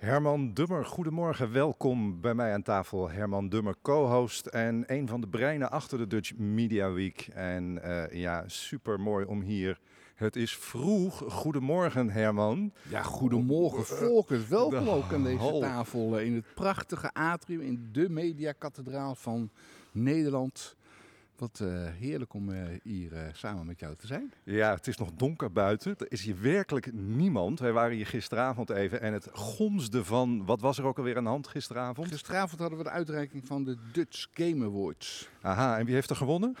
Herman Dummer, goedemorgen. Welkom bij mij aan tafel. Herman Dummer, co-host en een van de breinen achter de Dutch Media Week. En uh, ja, super mooi om hier. Het is vroeg. Goedemorgen, Herman. Ja, goedemorgen, volkers. Welkom ook aan deze tafel in het prachtige atrium in de Mediakathedraal van Nederland. Wat uh, heerlijk om uh, hier uh, samen met jou te zijn. Ja, het is nog donker buiten. Er is hier werkelijk niemand. Wij waren hier gisteravond even en het gonsde van... Wat was er ook alweer aan de hand gisteravond? Gisteravond hadden we de uitreiking van de Dutch Game Awards. Aha, en wie heeft er gewonnen?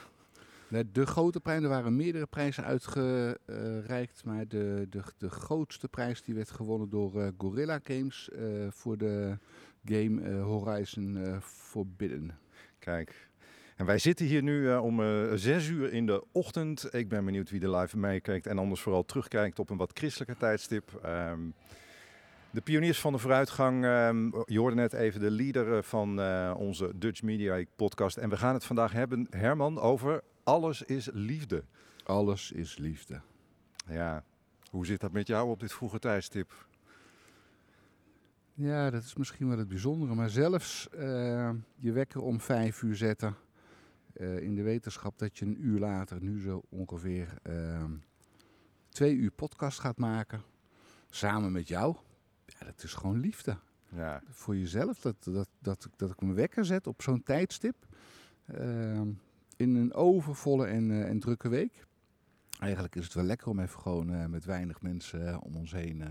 De grote prijs, er waren meerdere prijzen uitgereikt, maar de, de, de grootste prijs die werd gewonnen door Gorilla Games voor de game Horizon Forbidden. Kijk, en wij zitten hier nu uh, om uh, zes uur in de ochtend. Ik ben benieuwd wie er live meekijkt en anders vooral terugkijkt op een wat christelijker tijdstip. Um, de pioniers van de vooruitgang. Um, je hoorde net even de leader van uh, onze Dutch Media podcast. En we gaan het vandaag hebben, Herman, over alles is liefde. Alles is liefde. Ja, hoe zit dat met jou op dit vroege tijdstip? Ja, dat is misschien wel het bijzondere. Maar zelfs je wekker om vijf uur zetten in de wetenschap dat je een uur later, nu zo ongeveer, uh, twee uur podcast gaat maken. Samen met jou. Ja, dat is gewoon liefde. Ja. Voor jezelf. Dat, dat, dat, dat ik me wekker zet op zo'n tijdstip. Uh, in een overvolle en, uh, en drukke week. Eigenlijk is het wel lekker om even gewoon met weinig mensen om ons heen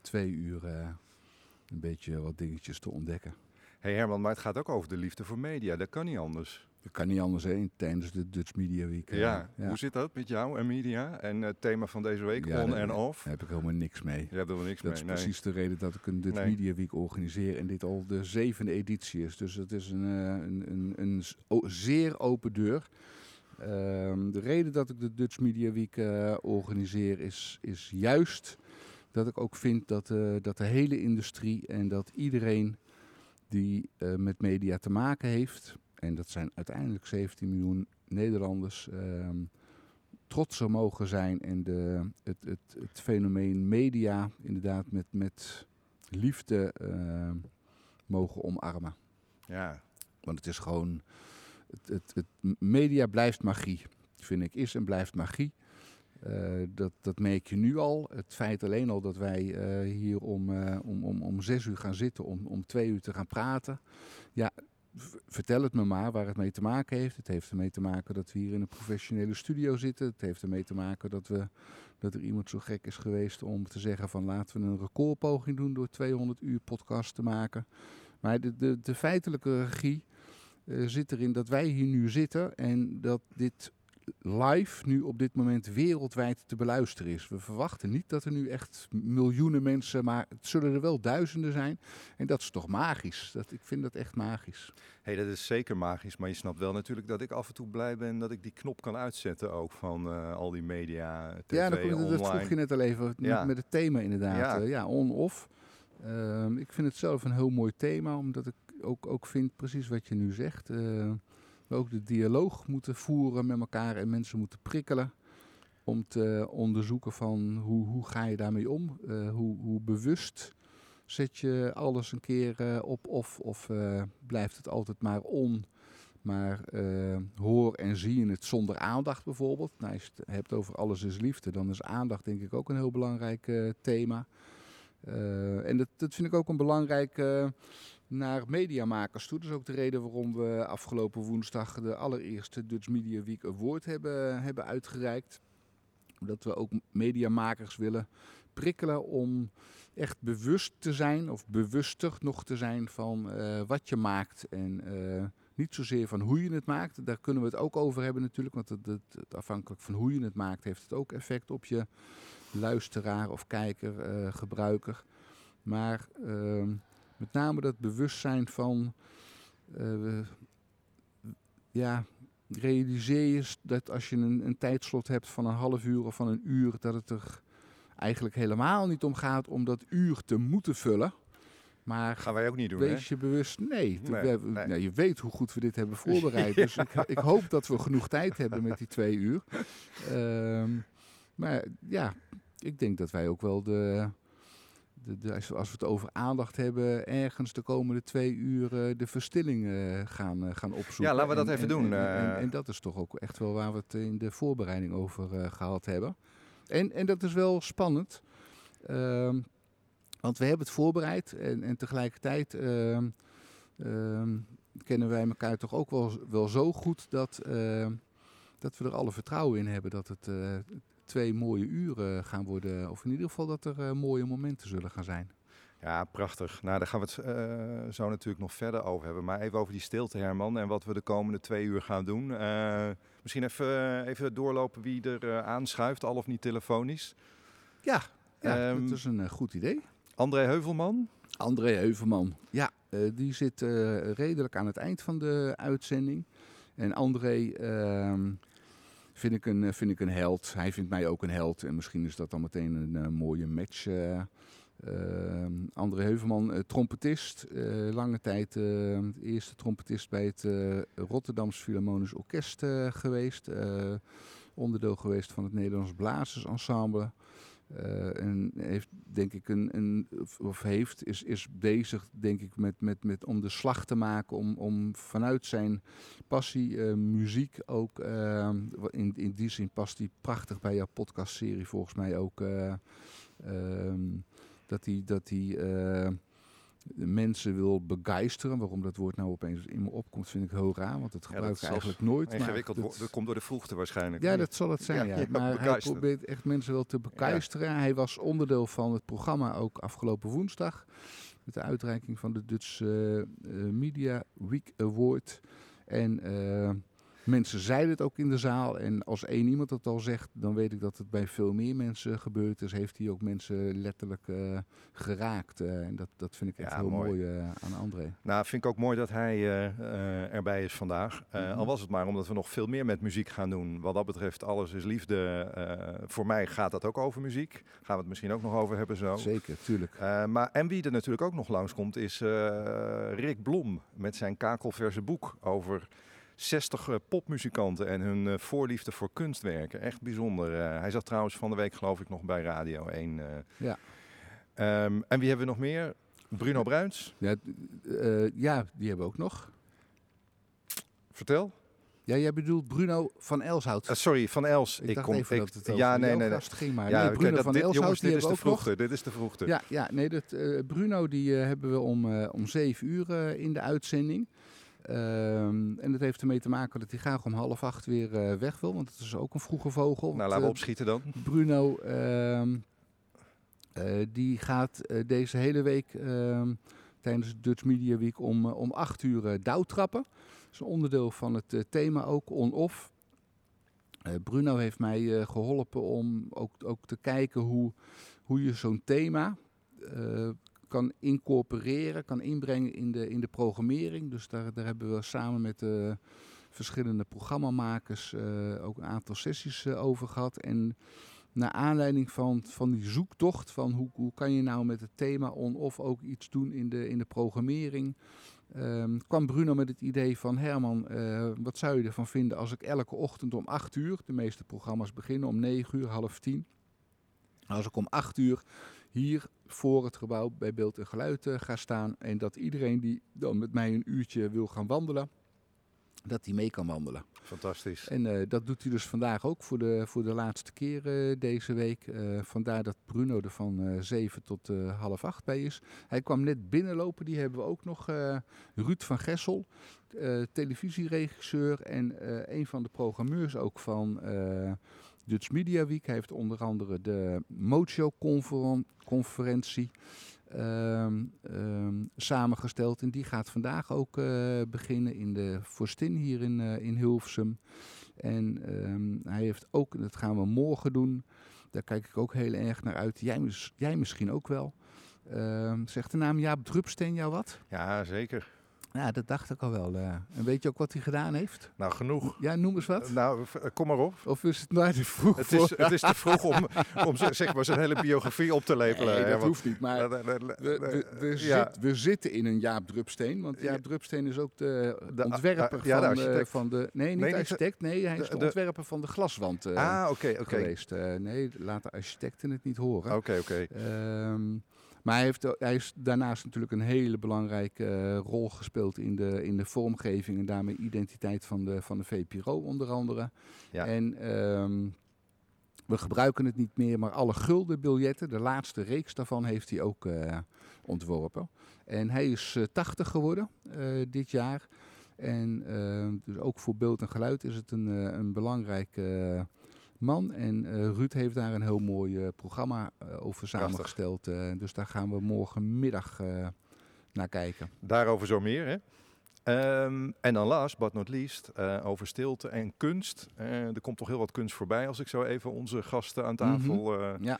twee uur een beetje wat dingetjes te ontdekken. hey Herman, maar het gaat ook over de liefde voor media. Dat kan niet anders. Dat kan niet anders heen tijdens de Dutch Media Week. Ja. ja. hoe zit dat met jou en media? En het thema van deze week, ja, on en off? Daar heb ik helemaal niks mee. Er niks dat mee, is precies de reden dat ik een Dutch nee. Media Week organiseer en dit al de zevende editie is. Dus het is een, een, een, een, een zeer open deur. Uh, de reden dat ik de Dutch Media Week uh, organiseer is, is juist dat ik ook vind dat, uh, dat de hele industrie en dat iedereen die met media te maken heeft, en dat zijn uiteindelijk 17 miljoen Nederlanders, uh, trots zou mogen zijn en de, het, het, het fenomeen media inderdaad met, met liefde uh, mogen omarmen. Ja. Want het is gewoon, het, het, het media blijft magie, vind ik, is en blijft magie. Uh, dat, dat merk je nu al. Het feit alleen al dat wij uh, hier om, uh, om, om, om zes uur gaan zitten, om, om twee uur te gaan praten. Ja, vertel het me maar waar het mee te maken heeft. Het heeft ermee te maken dat we hier in een professionele studio zitten. Het heeft ermee te maken dat, we, dat er iemand zo gek is geweest om te zeggen van laten we een recordpoging doen door 200 uur podcast te maken. Maar de, de, feitelijke regie uh, zit erin dat wij hier nu zitten en dat dit live nu op dit moment wereldwijd te beluisteren is. We verwachten niet dat er nu echt miljoenen mensen, maar het zullen er wel duizenden zijn. En dat is toch magisch. Dat, ik vind dat echt magisch. hey, dat is zeker magisch. Maar je snapt wel natuurlijk dat ik af en toe blij ben dat ik die knop kan uitzetten ook van uh, al die media, tv, Ja, dat, online. dat vroeg je net al even Ja. met het thema inderdaad. Ja. Ja, ja on-off. Ehm, ik vind het zelf een heel mooi thema, omdat ik ook, ook vind precies wat je nu zegt. Uh, we ook de dialoog moeten voeren met elkaar en mensen moeten prikkelen. Om te onderzoeken van hoe, hoe ga je daarmee om? Uh, hoe, hoe bewust zet je alles een keer uh, op of, of uh, blijft het altijd maar on? Maar hoor en zie je het zonder aandacht bijvoorbeeld. Nou, als je het hebt over alles is liefde, dan is aandacht denk ik ook een heel belangrijk thema. en dat, dat vind ik ook een belangrijk naar mediamakers toe. Dat is ook de reden waarom we afgelopen woensdag de allereerste Dutch Media Week Award hebben, hebben uitgereikt. Dat we ook mediamakers willen prikkelen om echt bewust te zijn, of bewuster nog te zijn van uh, wat je maakt. En uh, niet zozeer van hoe je het maakt. Daar kunnen we het ook over hebben natuurlijk. Want het, afhankelijk van hoe je het maakt, heeft het ook effect op je luisteraar of kijker, uh, gebruiker. Maar Met name dat bewustzijn van, uh, ja, realiseer je dat als je een, een tijdslot hebt van een half uur of van een uur, dat het er eigenlijk helemaal niet om gaat om dat uur te moeten vullen. Maar gaan wij ook niet doen. Wees je bewust. Nee, nee, Nou, je weet hoe goed we dit hebben voorbereid. Dus ik, ik, hoop dat we genoeg tijd hebben met die twee uur. Ehm, maar ja, ik denk dat wij ook wel de, de, de, als, we, het over aandacht hebben, ergens de komende twee uur de verstilling gaan, gaan opzoeken. Ja, laten we dat even doen. En, en, dat is toch ook echt wel waar we het in de voorbereiding over gehad hebben. En, en dat is wel spannend. Ehm, want we hebben het voorbereid en, en tegelijkertijd ehm, ehm, kennen wij elkaar toch ook wel, wel zo goed dat, dat we er alle vertrouwen in hebben dat het uh, twee mooie uren gaan worden. Of in ieder geval dat er uh, mooie momenten zullen gaan zijn. Ja, prachtig. Nou, daar gaan we het uh, zo natuurlijk nog verder over hebben. Maar even over die stilte, Herman, en wat we de komende twee uur gaan doen. misschien even, even doorlopen wie er aanschuift, al of niet telefonisch. Ja, ja um, dat is een goed idee. André Heuvelman? André Heuvelman, ja. die zit redelijk aan het eind van de uitzending. En André ehm, vind, ik een, vind ik een held. Hij vindt mij ook een held. En misschien is dat dan meteen een mooie match. Uh, André Heuvelman, trompetist. lange tijd de eerste trompetist bij het Rotterdams Philharmonisch Orkest geweest. onderdeel geweest van het Nederlands Blazersensemble. Uh, en heeft denk ik een, een of heeft, is, is bezig denk ik met, met, met om de slag te maken om, om vanuit zijn passie, uh, muziek ook, uh, in, in die zin past hij prachtig bij jouw podcastserie volgens mij ook, ehm, dat hij, dat hij mensen wil begeisteren. Waarom dat woord nou opeens in me opkomt, vind ik heel raar. Want het gebruik ik eigenlijk nooit. Ingewikkeld, dat, komt door de vroegte waarschijnlijk. Ja, dat zal het zijn. Ja, Maar hij probeert echt mensen wel te begeisteren. Hij was onderdeel van het programma ook afgelopen woensdag. Met de uitreiking van de Dutch uh, Media Week Award. En... Uh, Mensen zeiden het ook in de zaal. En als één iemand het al zegt, dan weet ik dat het bij veel meer mensen gebeurt. Dus heeft hij ook mensen letterlijk uh, geraakt. Uh, en dat, dat vind ik echt heel mooi, mooi uh, aan André. Nou, vind ik ook mooi dat hij erbij is vandaag. Mm -hmm. Al was het maar omdat we nog veel meer met muziek gaan doen. Wat dat betreft, alles is liefde. voor mij gaat dat ook over muziek. Gaan we het misschien ook nog over hebben zo. Zeker, tuurlijk. maar, en wie er natuurlijk ook nog langskomt is Rick Blom met zijn kakelverse boek over 60 uh, popmuzikanten en hun uh, voorliefde voor kunstwerken. Echt bijzonder. Uh, hij zat trouwens van de week geloof ik nog bij Radio 1. ja. Um, en wie hebben we nog meer? Bruno Bruins? Ja, ja, die hebben we ook nog. Vertel. Ja, jij bedoelt Bruno van Elshout. sorry, van Els. Ik, ik dacht kom, even ik, dat het ja, nee, nee, nee. ging, maar ja, nee, Bruno dat, van dit, Elshout, jongens, dit is de vroegte. Dit is de vroegte. Ja, ja nee, dat, Bruno die hebben we om, om zeven uur in de uitzending. Um, en dat heeft ermee te maken dat hij graag om half acht weer uh, weg wil, want het is ook een vroege vogel. Nou, laten we opschieten dan. Bruno, um, uh, die gaat deze hele week um, tijdens de Dutch Media Week om, om acht uur douwtrappen. Dat is een onderdeel van het thema ook on-off. Bruno heeft mij geholpen om ook, ook te kijken hoe, hoe je zo'n thema kan incorporeren, kan inbrengen in de, in de programmering. Dus daar, daar hebben we samen met de verschillende programmamakers uh, ook een aantal sessies uh, over gehad. En naar aanleiding van, van die zoektocht van hoe, hoe kan je nou met het thema on-off ook iets doen in de, in de programmering, um, kwam Bruno met het idee van Herman, uh, wat zou je ervan vinden als ik elke ochtend om 8 uur, de meeste programma's beginnen om 9 uur, half 10, als ik om 8 uur hier voor het gebouw bij beeld en geluid uh, ga staan. En dat iedereen die dan met mij een uurtje wil gaan wandelen, dat hij mee kan wandelen. Fantastisch. En uh, dat doet hij dus vandaag ook voor de, voor de laatste keer uh, deze week. Uh, vandaar dat Bruno er van 7 tot half 8 bij is. Hij kwam net binnenlopen. Die hebben we ook nog. Ruud van Gessel, televisieregisseur en een van de programmeurs ook van Dutch Media Week. Heeft onder andere de Mojo-conferentie um, um, samengesteld. En die gaat vandaag ook uh, beginnen in de Forstin hier in, uh, in Hilversum. En um, hij heeft ook, dat gaan we morgen doen, daar kijk ik ook heel erg naar uit. Jij, jij misschien ook wel. Ehm, zegt de naam Jaap Drupsteen jou wat? Ja, zeker. Ja, dat dacht ik al wel. eh. en weet je ook wat hij gedaan heeft? Nou, genoeg. Ja, noem eens wat. Nou, v- kom maar op. Of is het nou te vroeg Het is, het is te vroeg om, om zeg maar zijn hele biografie op te lepelen. Nee, dat want- hoeft niet. Maar we, we, we, ja. zit- we zitten in een Jaap Drupsteen. Want Ja. Jaap Drupsteen is ook de, De- ontwerper ah, ja, de van, de, van de... Nee, niet Nee, de de- architect. Nee, hij is de- de, de- ontwerper van de glaswand eh, Ah, oké, oké. geweest. Eh, nee, laten architecten het niet horen. Oké, oké. Ehm, maar hij heeft, hij is daarnaast natuurlijk een hele belangrijke eh, rol gespeeld in de, in de vormgeving en daarmee identiteit van de, van de VPRO onder andere. Ja. En ehm, we gebruiken het niet meer, maar alle guldenbiljetten, de laatste reeks daarvan, heeft hij ook eh, ontworpen. En hij is eh, 80 geworden eh, dit jaar. En ehm, dus ook voor beeld en geluid is het een, een belangrijk eh, man. En eh, Ruud heeft daar een heel mooi eh, programma eh, over samengesteld. dus daar gaan we morgenmiddag naar kijken. Daarover zo meer, hè? Ehm, en dan last but not least, over stilte en kunst. Er komt toch heel wat kunst voorbij als ik zo even onze gasten aan tafel eh, Ja.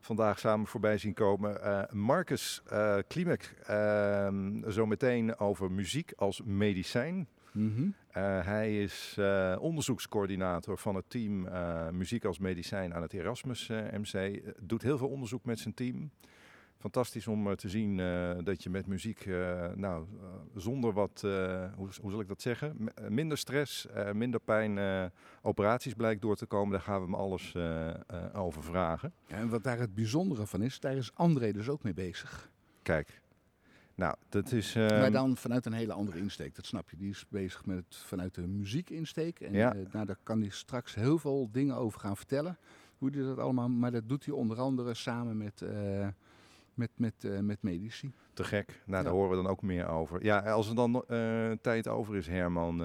vandaag samen voorbij zien komen. Marcus Klimek, ehm, zo meteen over muziek als medicijn. Mhm. Eh, hij is eh, onderzoekscoördinator van het team eh, Muziek als Medicijn aan het Erasmus MC. Doet heel veel onderzoek met zijn team. Fantastisch om te zien dat je met muziek, nou, zonder wat, hoe, hoe zal ik dat zeggen, M- minder stress, minder pijn, operaties blijkt door te komen. Daar gaan we hem alles over vragen. Ja, en wat daar het bijzondere van is, daar is André dus ook mee bezig. Kijk, nou, dat is... ehm, maar dan vanuit een hele andere insteek, dat snap je. Die is bezig met het vanuit de muziekinsteek. En Ja. eh, nou, daar kan hij straks heel veel dingen over gaan vertellen. Hoe hij dat allemaal, maar dat doet hij onder andere samen met, eh, met, met, eh, met medici. Te gek. Nou, Ja. daar horen we dan ook meer over. Ja, als er dan tijd over is, Herman,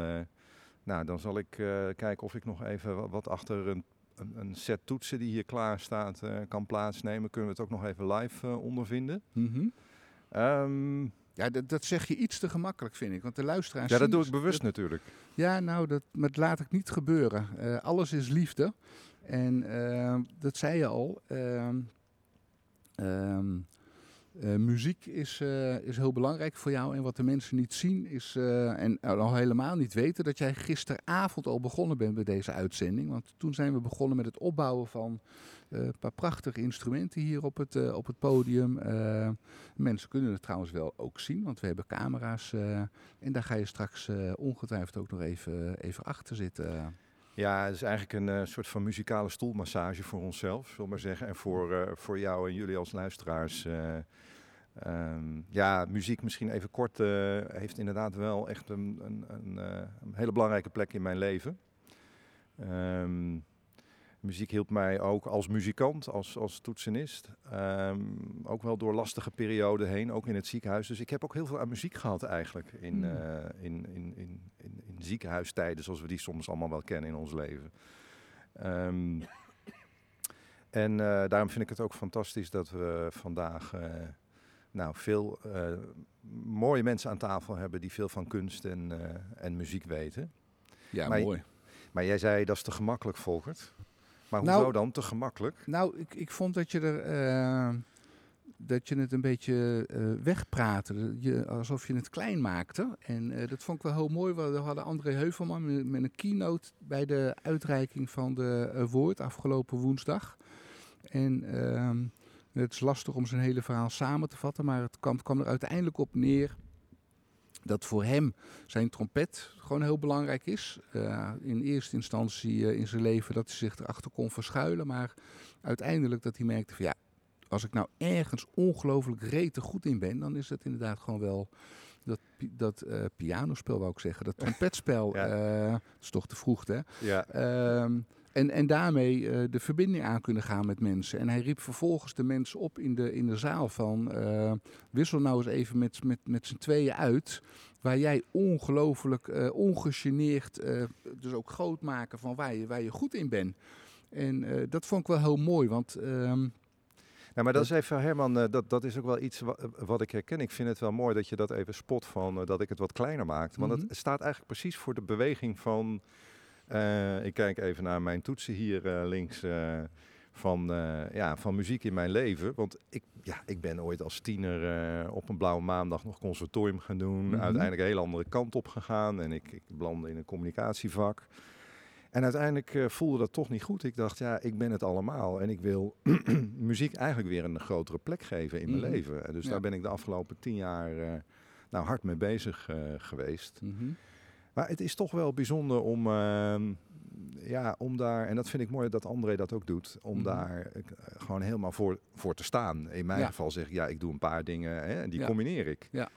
nou, dan zal ik kijken of ik nog even wa- wat achter een, een, een set toetsen die hier klaar staat kan plaatsnemen. Kunnen we het ook nog even live eh, ondervinden? Mhm. Ehm, Ja, dat, dat zeg je iets te gemakkelijk, vind ik. Want de luisteraars. ja, dat doe ik dus- bewust dat- natuurlijk. Ja, nou, dat, maar dat laat ik niet gebeuren. Eh, alles is liefde. En eh, dat zei je al. ehm, eh, muziek is, eh, is heel belangrijk voor jou. En wat de mensen niet zien is, eh, en al helemaal niet weten, dat jij gisteravond al begonnen bent met deze uitzending. Want toen zijn we begonnen met het opbouwen van een paar prachtige instrumenten hier op het, op het podium. Mensen kunnen het trouwens wel ook zien, want we hebben camera's. en daar ga je straks ongetwijfeld ook nog even, even achter zitten. Ja, het is eigenlijk een eh, soort van muzikale stoelmassage voor onszelf, zullen maar zeggen. En voor, eh, voor jou en jullie als luisteraars. eh, ehm, ja, muziek misschien even kort heeft inderdaad wel echt een, een, een, een hele belangrijke plek in mijn leven. Ehm, muziek hielp mij ook als muzikant, als, als toetsenist. Ehm, ook wel door lastige perioden heen, ook in het ziekenhuis. Dus ik heb ook heel veel aan muziek gehad eigenlijk in, Hmm. eh, in, in, in, in, in ziekenhuistijden, zoals we die soms allemaal wel kennen in ons leven. Ehm, en eh, daarom vind ik het ook fantastisch dat we vandaag eh, nou, veel mooie mensen aan tafel hebben die veel van kunst en, en muziek weten. Ja, Maar- mooi. Maar jij zei dat is te gemakkelijk, Volkert. Maar Nou- hoezo dan te gemakkelijk? Nou, ik, ik vond dat je er. eh, dat je het een beetje eh wegpraatte. Je, alsof je het klein maakte. En eh, dat vond ik wel heel mooi. We hadden André Heuvelman met, met een keynote bij de uitreiking van de Woord afgelopen woensdag. En ehm, het is lastig om zijn hele verhaal samen te vatten. Maar het kwam, kwam er uiteindelijk op neer dat voor hem zijn trompet gewoon heel belangrijk is. Eh, in eerste instantie eh, in zijn leven dat hij zich erachter kon verschuilen. Maar uiteindelijk dat hij merkte van ja, als ik nou ergens ongelooflijk rete goed in ben, dan is dat inderdaad gewoon wel dat, dat eh, pianospel, wou ik zeggen. Dat trompetspel, Ja. dat is toch te vroeg, hè? Ja, Ehm, en, en daarmee eh, de verbinding aan kunnen gaan met mensen. En hij riep vervolgens de mensen op in de, in de zaal van... eh, wissel nou eens even met, met, met z'n tweeën uit... waar jij ongelooflijk eh ongegeneerd... dus ook groot maken van waar je, waar je goed in bent. En dat vond ik wel heel mooi, want... ehm, Nou, maar dat is even, Herman, dat, dat is ook wel iets wa- wat ik herken. Ik vind het wel mooi dat je dat even spot van dat ik het wat kleiner maakte. Want Mhm. het staat eigenlijk precies voor de beweging van. Eh, ik kijk even naar mijn toetsen hier eh, links. eh, van, ja, van muziek in mijn leven. Want ik, ja, ik ben ooit als tiener op een blauwe maandag nog conservatorium gaan doen. Mhm. Uiteindelijk een hele andere kant op gegaan. En ik, ik belandde in een communicatievak. En uiteindelijk voelde dat toch niet goed. Ik dacht, ja, ik ben het allemaal. En ik wil muziek eigenlijk weer een grotere plek geven in mijn Mhm. leven. En dus Ja. daar ben ik de afgelopen tien jaar nou, hard mee bezig geweest. Mhm. Maar het is toch wel bijzonder om, ehm, ja, om daar, en dat vind ik mooi dat André dat ook doet, om Mhm. daar eh, gewoon helemaal voor, voor te staan. In mijn Ja. geval zeg ik, ja, ik doe een paar dingen hè, en die Ja. combineer ik. Ja.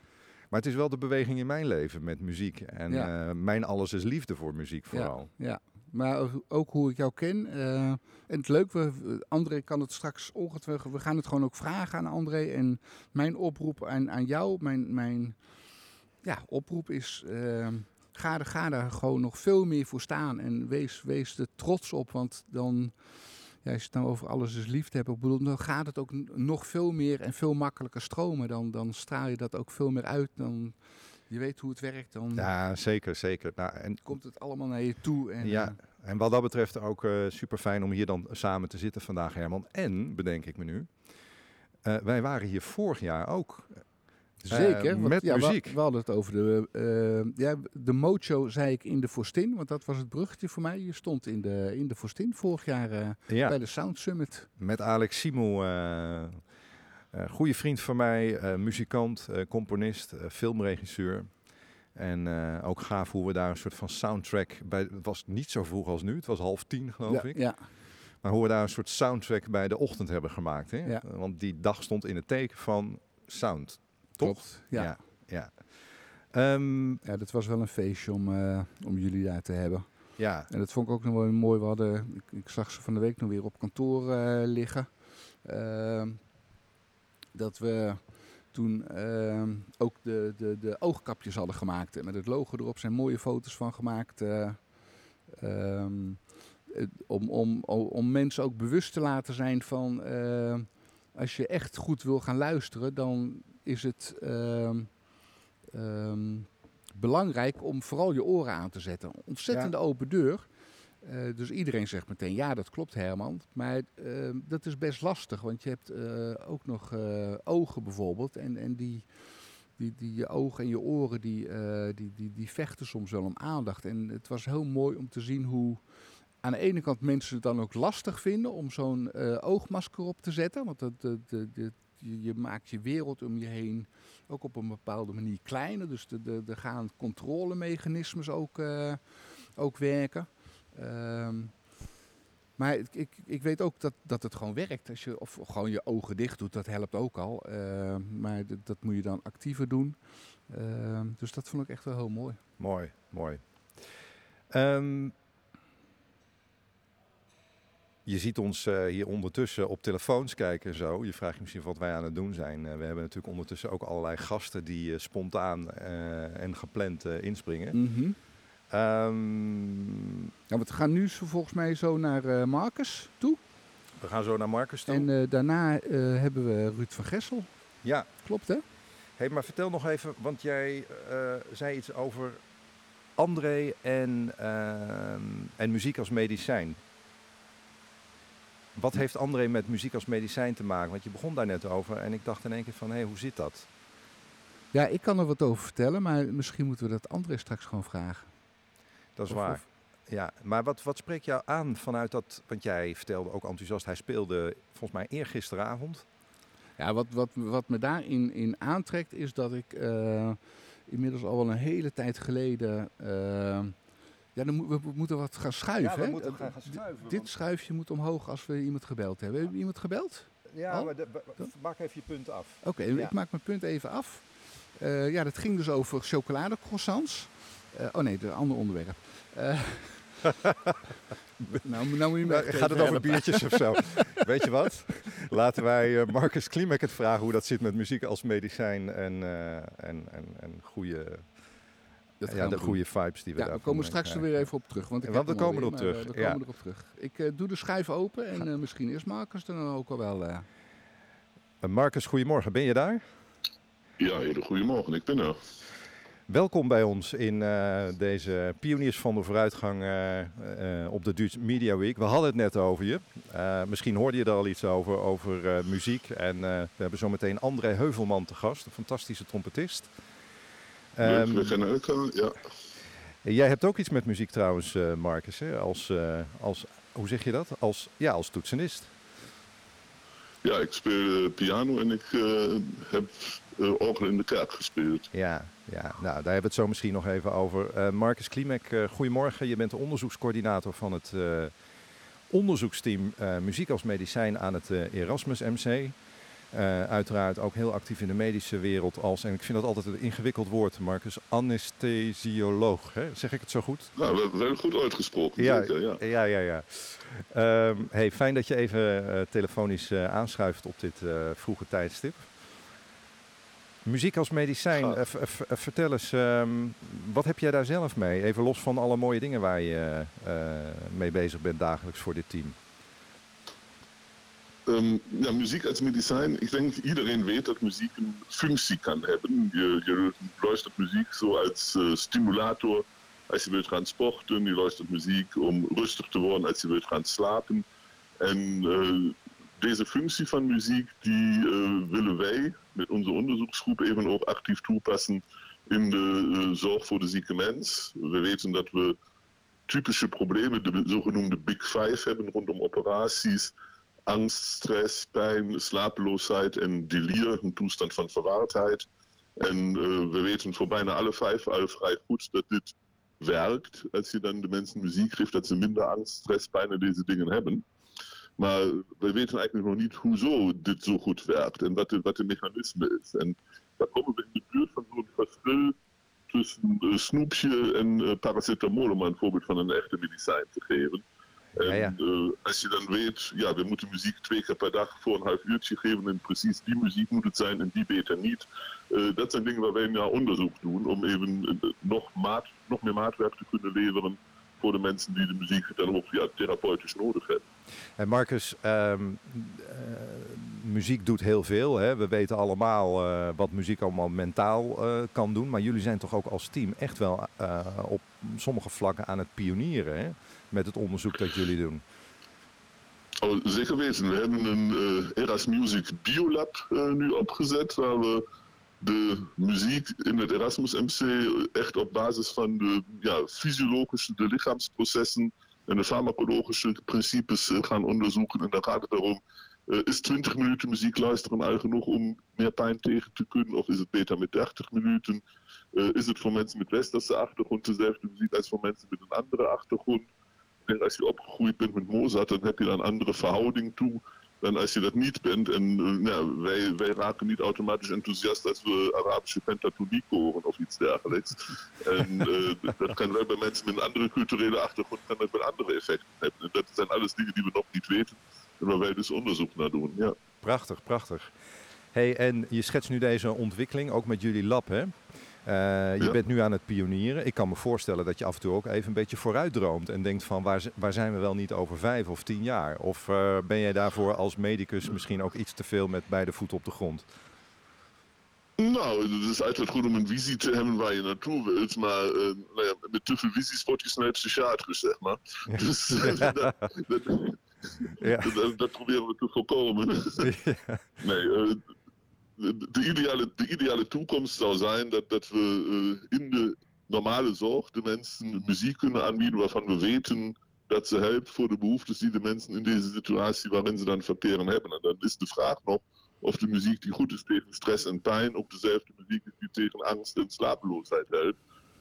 Maar het is wel de beweging in mijn leven met muziek. En Ja. eh, mijn alles is liefde voor muziek vooral. Ja, maar ook- hoe ik jou ken. eh, en het leuk, we, we- André kan het straks ongetwijfeld. We gaan het gewoon ook vragen aan André. En mijn oproep aan, aan jou, mijn, mijn ja, oproep is. eh, ga, ga daar gewoon nog veel meer voor staan. En wees, wees er trots op. Want dan. Ja, als je het nou over alles is liefde hebt, ik bedoel, dan gaat het ook nog veel meer en veel makkelijker stromen. Dan, dan straal je dat ook veel meer uit. Dan, je weet hoe het werkt. Dan Ja, zeker, zeker. Nou, en, komt het allemaal naar je toe. En, ja, eh, en wat dat betreft ook super fijn om hier dan samen te zitten vandaag, Herman. En, bedenk ik me nu, eh, wij waren hier vorig jaar ook. Zeker. Eh, want, met ja, muziek. We, hadden het over de, eh ja, de Mocho, zei ik, in de Forstin. Want dat was het bruggetje voor mij. Je stond in de, in de Forstin vorig jaar eh, Ja. bij de Sound Summit. Met Alex eh, goede vriend van mij, muzikant, componist, filmregisseur. En ook gaaf hoe we daar een soort van soundtrack bij. Het was niet zo vroeg als nu, het was half tien geloof ja, ik. ja, Maar hoe we daar een soort soundtrack bij de ochtend hebben gemaakt. Hè? Ja. Want die dag stond in het teken van sound. Toch? klopt. Ja. Ja. ja. Ehm, Ja, dat was wel een feestje om, eh, om jullie daar te hebben. ja. En dat vond ik ook nog wel mooi. We hadden, ik, ik zag ze van de week nog weer op kantoor eh, liggen. Ehm, dat we toen ehm, ook de, de, de oogkapjes hadden gemaakt. En met het logo erop zijn mooie foto's van gemaakt. het- om, om, om, mensen ook bewust te laten zijn van... als je echt goed wil gaan luisteren, dan is het... ehm, ehm, belangrijk om vooral je oren aan te zetten. Ontzettende open deur. Eh, dus iedereen zegt meteen, ja, dat klopt Herman. Maar eh, dat is best lastig, want je hebt eh, ook nog eh, ogen bijvoorbeeld. En, en die, die, die je ogen en je oren, die, die, die, die vechten soms wel om aandacht. En het was heel mooi om te zien hoe aan de ene kant mensen het dan ook lastig vinden om zo'n oogmasker op te zetten. Want dat- dat- je, maakt je wereld om je heen ook op een bepaalde manier kleiner. Dus de- de- er gaan controlemechanismes ook, eh, ook werken. Ehm, maar ik, ik, ik weet ook dat, dat het gewoon werkt. Als je of gewoon je ogen dicht doet, dat helpt ook al. Ehm, maar dat, moet je dan actiever doen. Ehm, dus dat vond ik echt wel heel mooi. Mooi, mooi. Ehm, je ziet ons eh, hier ondertussen op telefoons kijken en zo. Je vraagt je misschien wat wij aan het doen zijn. Eh, we hebben natuurlijk ondertussen ook allerlei gasten die eh, spontaan en gepland inspringen. Mhm. Ehm, Nou, we gaan nu zo, volgens mij zo naar Marcus toe. we gaan zo naar Marcus toe. En daarna hebben we Ruud van Gessel. ja, Klopt hè? hey, maar vertel nog even, want jij zei iets over André en, ehm, en muziek als medicijn. Wat heeft André met muziek als medicijn te maken? Want je begon daar net over en ik dacht in één keer van, hé, hey, hoe zit dat? Ja, ik kan er wat over vertellen, maar misschien moeten we dat André straks gewoon vragen. Dat is Of- waar. of- Ja, maar wat, wat spreekt jou aan vanuit dat, want jij vertelde ook enthousiast, hij speelde volgens mij eergisteravond. Ja, wat, wat, wat me daarin in aantrekt is dat ik eh, inmiddels al wel een hele tijd geleden... eh, ja, dan we, we moeten wat gaan schuiven. hè? Eh, schuiven. Dit schuifje moet omhoog als we iemand gebeld hebben. Hebben we iemand gebeld? ja, maar de- maak even je punt af. Oké, Ja. ik maak mijn punt even af. Eh, ja, dat ging dus over chocoladecroissants. Eh oh nee, een ander onderwerp. Eh, nou, nou moet je gaat het over biertjes of zo? Weet je wat? Laten wij Marcus Klimek het vragen hoe dat zit met muziek als medicijn en, en, en, en goede, Dat ja, we de doen. goede vibes die we Ja, we daarvan komen straks er weer even op terug. Want, ik Want we komen erop terug, eh, We ja. komen erop terug. Ik eh, doe de schuif open en eh, misschien is Marcus er dan ook al wel. Marcus, goedemorgen. Ben je daar? Ja, hele goedemorgen. Ik ben er. Welkom bij ons in uh, deze Pioniers van de Vooruitgang uh, uh, op de Dutch Media Week. We hadden het net over je. misschien hoorde je er al iets over, over muziek. En we hebben zometeen André Heuvelman te gast, een fantastische trompetist. Um, gaan ook, ja. Jij hebt ook iets met muziek trouwens, Marcus, hè? Als, als, hoe zeg je dat? Als, ja, als toetsenist. Ja, ik speel piano en ik heb orgel in de kerk gespeeld. Ja, ja, nou, daar hebben we het zo misschien nog even over. Marcus Klimek, goedemorgen. Je bent de onderzoekscoördinator van het onderzoeksteam Muziek als Medicijn aan het Erasmus MC. Uiteraard ook heel actief in de medische wereld als, en ik vind dat altijd een ingewikkeld woord, Marcus, anesthesioloog. Hè? Zeg ik het zo goed? Nou, we hebben goed uitgesproken. Ja, zeker, ja. ja, ja, ja. Ehm, hey, fijn dat je even telefonisch aanschuift op dit vroege tijdstip. Muziek als medicijn, vertel eens, um, wat heb jij daar zelf mee? Even los van alle mooie dingen waar je mee bezig bent dagelijks voor dit team. Um, ja, muziek als medicijn. Ik denk iedereen weet dat muziek een functie kan hebben. Je, je luistert muziek zo als uh, stimulator als je wilt gaan sporten. Je luistert muziek om rustig te worden als je wilt gaan slapen. En deze functie van muziek die willen wij met onze onderzoeksgroep even ook actief toepassen in de zorg voor de zieke mens. We weten dat we typische problemen, de zogenoemde Big Five, hebben rondom operaties. Angst, stress, pijn, slapeloosheid en delier, een toestand van verwaardheid. En uh, we weten voor bijna alle vijf al vrij goed dat dit werkt. Als je dan de mensen muziek geeft, dat ze minder angst, stress, pijn en deze dingen hebben. Maar we weten eigenlijk nog niet hoezo dit zo goed werkt en wat de, wat de mechanisme is. En daar komen we in de buurt van zo'n verschil tussen uh, snoepje en uh, paracetamol, om een voorbeeld van een echte medicijn te geven. En ja, ja. Uh, als je dan weet, ja, we moeten muziek twee keer per dag voor een half uurtje geven en precies die muziek moet het zijn en die beter niet. dat zijn dingen waar wij naar onderzoek doen om even nog, maat, nog meer maatwerk te kunnen leveren voor de mensen die de muziek dan ook ja, therapeutisch nodig hebben. En Marcus, um, uh, muziek doet heel veel. Hè? We weten allemaal uh, wat muziek allemaal mentaal uh, kan doen. Maar jullie zijn toch ook als team echt wel op sommige vlakken aan het pionieren hè? Met het onderzoek dat jullie doen. Zeker weten. We hebben een Eras Music Biolab nu opgezet waar we de muziek in het Erasmus MC echt op basis van de ja, fysiologische, de lichaamsprocessen en de farmacologische principes eh, gaan onderzoeken. En dan gaat het erom, uh, is 20 minuten muziek luisteren al genoeg om meer pijn tegen te kunnen? Of is het beter met 30 minuten? Uh, is het voor mensen met westerse achtergrond dezelfde muziek als voor mensen met een andere achtergrond? Als je opgegroeid bent met Mozart, dan heb je dan een andere verhouding toe dan als je dat niet bent. En uh, nou, wij, wij raken niet automatisch enthousiast als we Arabische pentatoniek horen of iets dergelijks. En uh, dat kan wel bij mensen met een andere culturele achtergrond kan dat wel andere effecten hebben. En dat zijn alles dingen die we nog niet weten en waar wij dus onderzoek naar doen. Ja. Prachtig, prachtig. Hey, en je schetst nu deze ontwikkeling ook met jullie lab, hè? Uh, je bent nu aan het pionieren. Ik kan me voorstellen dat je af en toe ook even een beetje vooruit droomt en denkt van waar, waar zijn we wel niet over vijf of tien jaar? Of uh, ben jij daarvoor als medicus misschien ook iets te veel met beide voeten op de grond? Nou, het is altijd goed om een visie te hebben waar je naartoe wilt, maar uh, nou ja, met te veel visies word je snel psychiatrisch, zeg maar. Ja. Dus dat, dat, ja. dat, dat, proberen we te voorkomen. Ja. Nee, de, ideale, de ideale toekomst zou zijn dat, dat we uh, in de normale zorg de mensen muziek kunnen aanbieden waarvan we weten dat ze helpt voor de behoeftes die de mensen in deze situatie waarin ze dan verkeren hebben. En dan is de vraag nog of de muziek die goed is tegen stress en pijn ook dezelfde muziek is die tegen angst en slapeloosheid helpt.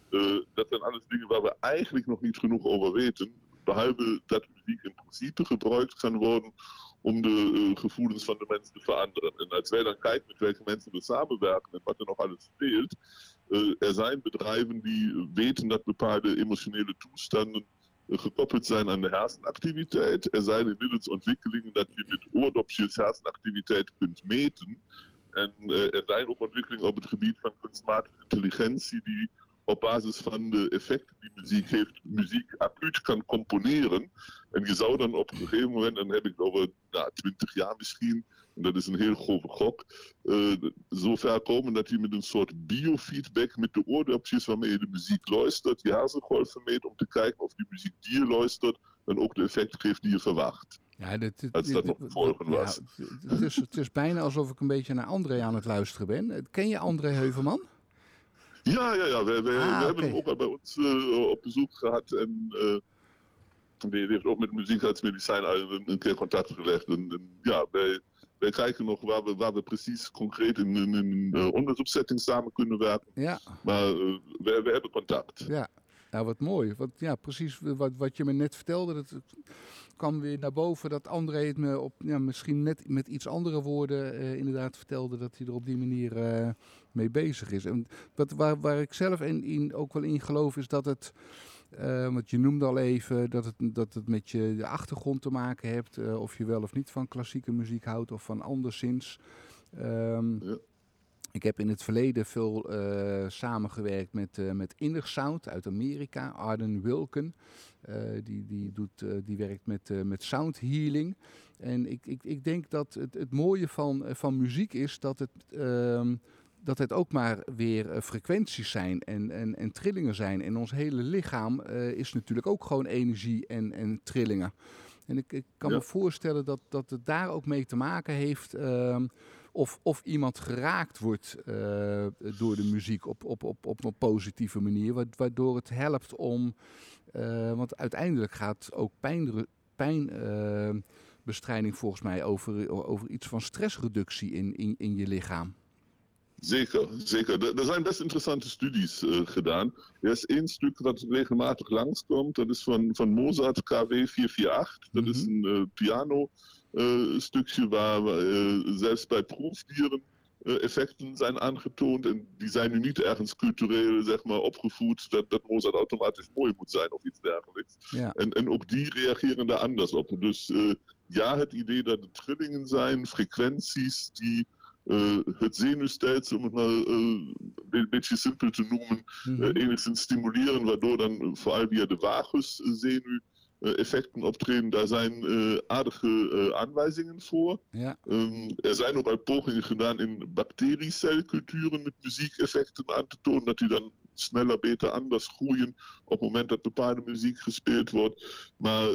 Uh, dat zijn alles dingen waar we eigenlijk nog niet genoeg over weten. Behalve dat muziek in principe gebruikt kan worden om de gevoelens van de mensen te veranderen. En als wij dan kijken met welke mensen we samenwerken en wat er nog alles speelt, uh, er zijn bedrijven die weten dat bepaalde emotionele toestanden uh, gekoppeld zijn aan de hersenactiviteit. Er inmiddels ontwikkelingen dat je met oordopjes hersenactiviteit kunt meten. En er zijn ook ontwikkelingen op het gebied van kunstmatige intelligentie die op basis van de effecten die muziek heeft, muziek acuut kan componeren. En je zou dan op een gegeven moment, dan heb ik over nou, 20 jaar misschien, En dat is een heel grove gok. Uh, zover komen dat je met een soort biofeedback met de oordopjes waarmee je de muziek luistert, je hersengolven meet om te kijken of die muziek die je luistert dan ook de effect geeft die je verwacht. Ja, dit, dit, Als dat nog volgen was. Ja, het, is, het is bijna alsof ik een beetje naar André aan het luisteren ben. Ken je André Heuvelman? Ja, ja, ja. We, we, we Ah, hebben hem ook al bij ons eh, op bezoek gehad. En eh, die, heeft ook met muziekartsmedicijn een, een keer contact gelegd. En, en ja, wij, wij kijken nog waar we, waar we precies concreet in een eh, onderzoekssetting samen kunnen werken. Ja, Maar eh, we, we hebben contact. ja. Nou, wat mooi. Wat, ja, precies wat, wat je me net vertelde. Dat kwam weer naar boven dat André het me op, ja, misschien net met iets andere woorden eh, inderdaad vertelde. Dat hij er op die manier eh, mee bezig is. En wat, waar, waar ik zelf in, ook wel in geloof is dat het... eh, want je noemde al even dat het, dat het met je de achtergrond te maken hebt. of je wel of niet van klassieke muziek houdt of van anderszins. Ehm, Ja. Ik heb in het verleden veel eh, samengewerkt met, eh met Inner Sound uit Amerika. Arden Wilken. Eh, die, die, doet, die werkt met, met sound healing. En ik, ik, ik denk dat het, het mooie van, van muziek is dat het, ehm, dat het ook maar weer frequenties zijn en, en, en trillingen zijn. En ons hele lichaam is natuurlijk ook gewoon energie en, en trillingen. En ik, ik kan Ja. me voorstellen dat, dat het daar ook mee te maken heeft. Of, of iemand geraakt wordt eh, door de muziek op, op, op, op een positieve manier. wa- Waardoor het helpt om. eh, want uiteindelijk gaat ook pijnbestrijding pijn, eh, bestrijding volgens mij over, over iets van stressreductie in, in, in je lichaam. Zeker, zeker. Er zijn best interessante studies gedaan. Er is één stuk wat regelmatig langskomt. Dat is van, van Mozart KW 448. Dat is een eh, piano stukje waar we, eh, zelfs bij proefdieren eh, effecten zijn aangetoond. En die zijn nu niet ergens cultureel zeg maar, opgevoed dat, dat automatisch mooi moet zijn of iets dergelijks. Ja, En, en ook die reageren daar anders op. Dus eh, ja, het idee dat het trillingen zijn, frequenties die het zenuwstelsel, om het maar een beetje simpel te noemen, mhm. enigszins stimuleren, waardoor dan vooral via de vaguszenuw eh, effecten optreden. Daar zijn eh, aardige aanwijzingen voor. ja, Ehm, er zijn ook al pogingen gedaan in bacteriecelculturen met muziekeffecten aan te tonen, dat die dan sneller, beter, anders groeien op het moment dat bepaalde muziek gespeeld wordt. Maar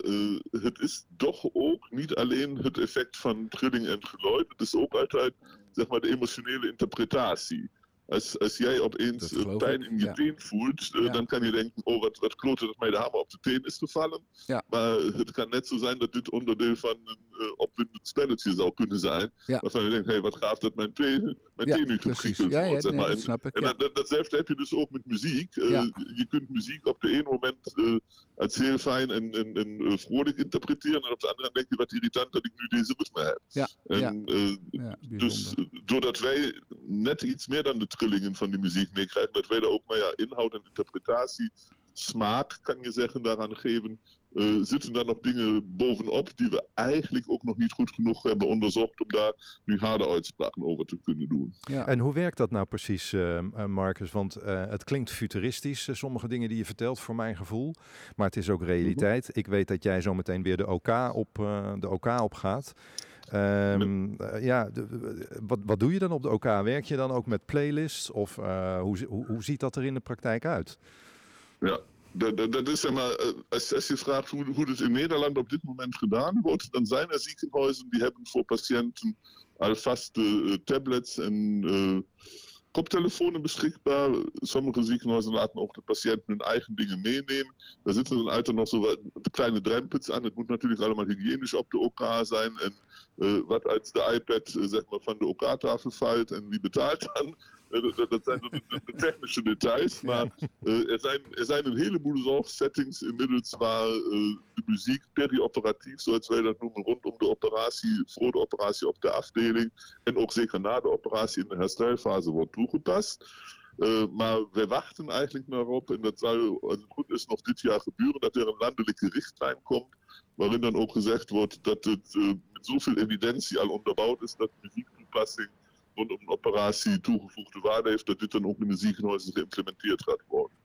het is toch ook niet alleen het effect van trilling en geluid, het is ook altijd zeg maar, de emotionele interpretatie. Als, als jij opeens eh, pijn in je ja. teen voelt, eh, Ja. dan kan je denken, oh wat, wat klote dat mij de hamer op de teen is gevallen. Ja. Maar het kan net zo zijn dat dit onderdeel van een eh, opwindend spelletje zou kunnen zijn. Waarvan je denkt, hey, wat gaaf dat mijn teen, mijn teen nu geprikkeld Ja, wordt. zeg nee, maar. dat En- snap ik. en Ja. dat, dat, datzelfde heb je dus ook met muziek. Eh. Je kunt muziek op de ene moment eh, als heel fijn en, en, en eh, vrolijk interpreteren. En op de andere denk je, wat irritant dat ik nu deze ritme heb. En, eh, dus eh, doordat wij net iets meer dan de trillingen van die muziek meekrijgen, dat wij daar ook maar ja, inhoud en interpretatie, smaak kan je zeggen, daaraan geven, eh, zitten daar nog dingen bovenop die we eigenlijk ook nog niet goed genoeg hebben onderzocht om daar nu harde uitspraken over te kunnen doen. Ja. En hoe werkt dat nou precies, eh, eh, Marcus? Want eh, het klinkt futuristisch, sommige dingen die je vertelt, voor mijn gevoel. Maar het is ook realiteit. Ik weet dat jij zo meteen weer de OK op, eh, de OK op gaat. Eh, ja, wat, wat doe je dan op de OK? Werk je dan ook met playlists? Of eh, hoe, hoe, hoe ziet dat er in de praktijk uit? Ja, dat, dat, dat is zeg maar, eh, als, als je vraagt hoe, hoe het in Nederland op dit moment gedaan wordt, dan zijn er ziekenhuizen die hebben voor patiënten al vaste eh, tablets en eh, koptelefonen beschikbaar. Sommige ziekenhuizen laten ook de patiënten hun eigen dingen meenemen. Daar zitten dan altijd nog zo wat kleine drempels aan. Het moet natuurlijk allemaal hygiënisch op de OK zijn. En eh, wat uit de iPad eh, zeg maar, van de OK-tafel valt en wie betaalt dan. Dat, dat zijn de, technische details. Maar er, zijn, er zijn een heleboel zorgsettings inmiddels waar de muziek perioperatief, zoals wij dat noemen, rondom de operatie, voor de operatie op de afdeling en ook zeker na de operatie in de herstelfase wordt toegepast. Eh, maar wij wachten eigenlijk naar op, en dat zal, als het goed is, nog dit jaar gebeuren, dat er een landelijke richtlijn komt, waarin dan ook gezegd wordt dat het eh, met zoveel evidentie al onderbouwd is dat muziektoepassing rondom een operatie toegevoegde waarde heeft, dat dit dan ook in de ziekenhuizen geïmplementeerd gaat worden.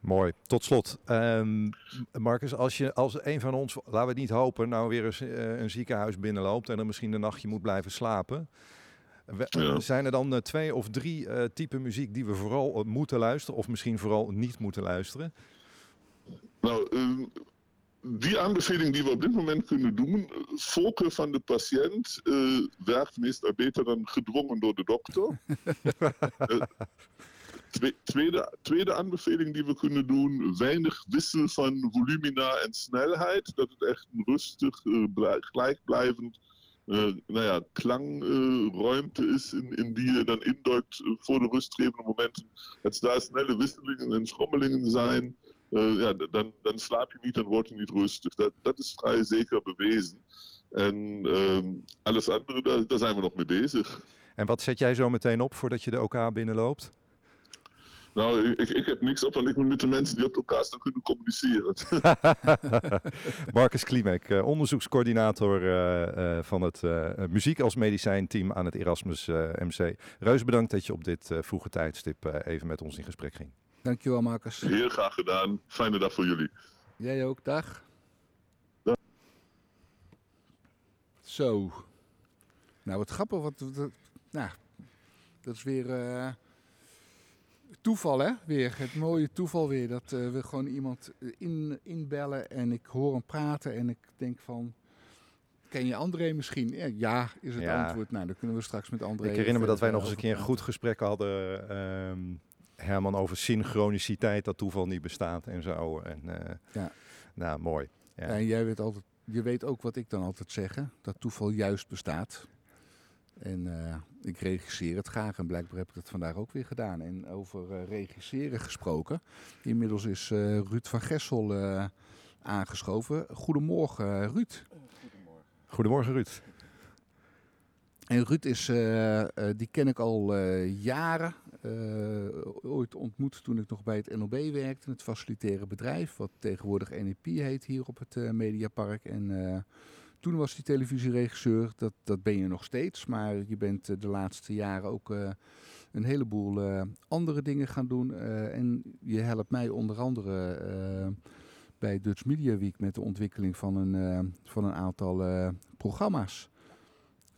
Mooi. Tot slot, um, Marcus, als je als een van ons, laten we het niet hopen, nou weer eens uh, een ziekenhuis binnenloopt en dan misschien een nachtje moet blijven slapen. We, ja. Zijn er dan uh, twee of drie uh, typen muziek die we vooral moeten luisteren of misschien vooral niet moeten luisteren? Nou, uh, die aanbeveling die we op dit moment kunnen doen, volken van de patiënt werkt meestal beter dan gedwongen door de dokter. Tweede, tweede aanbeveling die we kunnen doen, weinig wissel van volumina en snelheid. Dat het echt een rustig, uh, gelijkblijvend uh, nou ja, klangruimte uh, is in, in, die je dan induikt voor de rustgevende momenten. Dat daar snelle wisselingen en schommelingen zijn. Ja, dan, dan slaap je niet en word je niet rustig. Dat, dat is vrij zeker bewezen. En ehm, alles andere, daar, daar zijn we nog mee bezig. En wat zet jij zo meteen op voordat je de OK binnenloopt? Nou, ik, ik heb niks op, want ik moet met de mensen die op elkaar staan kunnen communiceren. Marcus Klimek, uh, onderzoekscoördinator uh, van het muziek als medicijn team aan het Erasmus MC. Reus, bedankt dat je op dit vroege tijdstip even met ons in gesprek ging. Dankjewel, Marcus. Heel graag gedaan. Fijne dag voor jullie. Jij ook, dag. dag. Zo. Nou, wat grappig. Wat, wat, nou, dat is weer toeval, hè? Weer. Het mooie toeval weer. Dat uh, we gewoon iemand eh, in, inbellen en ik hoor hem praten en ik denk van... Ken je André misschien? Ja, is het antwoord. Nou, dan kunnen we straks met André... Ik herinner me dat wij nog eens een keer een goed gesprek hadden, uh, Herman, over synchroniciteit, dat toeval niet bestaat en zo. En, uh, ja. Nou, mooi. Ja. En jij weet altijd, je weet ook wat ik dan altijd zeg, dat toeval juist bestaat. En uh, ik regisseer het graag en blijkbaar heb ik het vandaag ook weer gedaan. En over uh, regisseren gesproken. Inmiddels is Ruud van Gessel aangeschoven. Goedemorgen Ruud. Goedemorgen. Goedemorgen Ruud. En Ruud is, die ken ik al jaren. Ooit ontmoet toen ik nog bij het NOB werkte, het faciliteren bedrijf, wat tegenwoordig NEP heet hier op het Mediapark. En toen was hij televisieregisseur, dat, dat ben je nog steeds. Maar je bent eh, de laatste jaren ook uh, een heleboel uh, andere dingen gaan doen. Uh, en je helpt mij onder andere bij Dutch Media Week met de ontwikkeling van een, van een aantal programma's.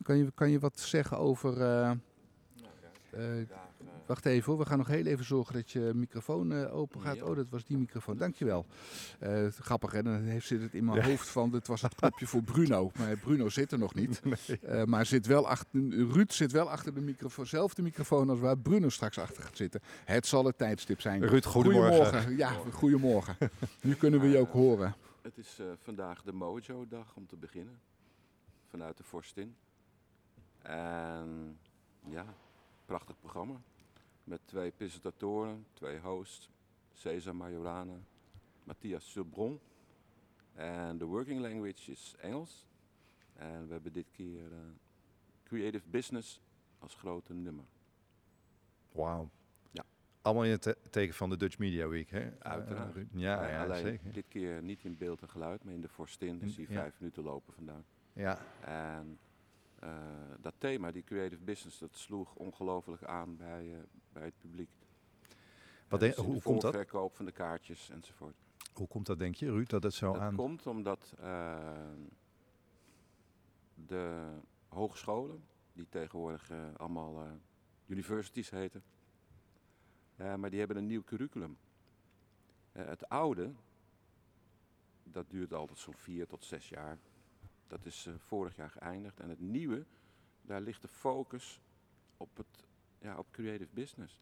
Kan je, kan je wat zeggen over... Nou, Wacht even hoor, we gaan nog heel even zorgen dat je microfoon uh, open gaat. Oh, dat was die microfoon. Dankjewel. Uh, grappig hè, dan heeft, zit het in mijn hoofd van, dit was het knopje voor Bruno. Maar Bruno zit er nog niet. Nee. Uh, maar zit wel achter, Ruud zit wel achter de microfoon, zelfde microfoon als waar Bruno straks achter gaat zitten. Het zal het tijdstip zijn. Ruud, goedemorgen. goedemorgen. Ja, goedemorgen. nu kunnen we je ook horen. Het is vandaag de Mojo-dag om te beginnen. Vanuit de Forstin. En ja, prachtig programma. Met twee presentatoren, twee hosts, Cesar Majorana, Matthias Subron. En de working language is Engels. En we hebben dit keer uh, Creative Business als grote nummer. Wauw. Ja. Allemaal in het teken van de Dutch Media Week, hè? Uiteraard. Uh, ja, ja, alleen zeker. dit keer niet in beeld en geluid, maar in de Forstin. Dus die vijf minuten lopen vandaan. Ja. En uh, dat thema, die creative business, dat sloeg ongelooflijk aan bij, uh, bij het publiek. Wat dus hoe komt dat? verkoop van de kaartjes enzovoort. Hoe komt dat, denk je, Ruud, dat het zo dat aan... Dat komt omdat de hogescholen, die tegenwoordig allemaal universities heten, maar die hebben een nieuw curriculum. het oude, dat duurt altijd zo'n vier tot zes jaar. Dat is uh, vorig jaar geëindigd. En het nieuwe, daar ligt de focus op, het, ja, op creative business.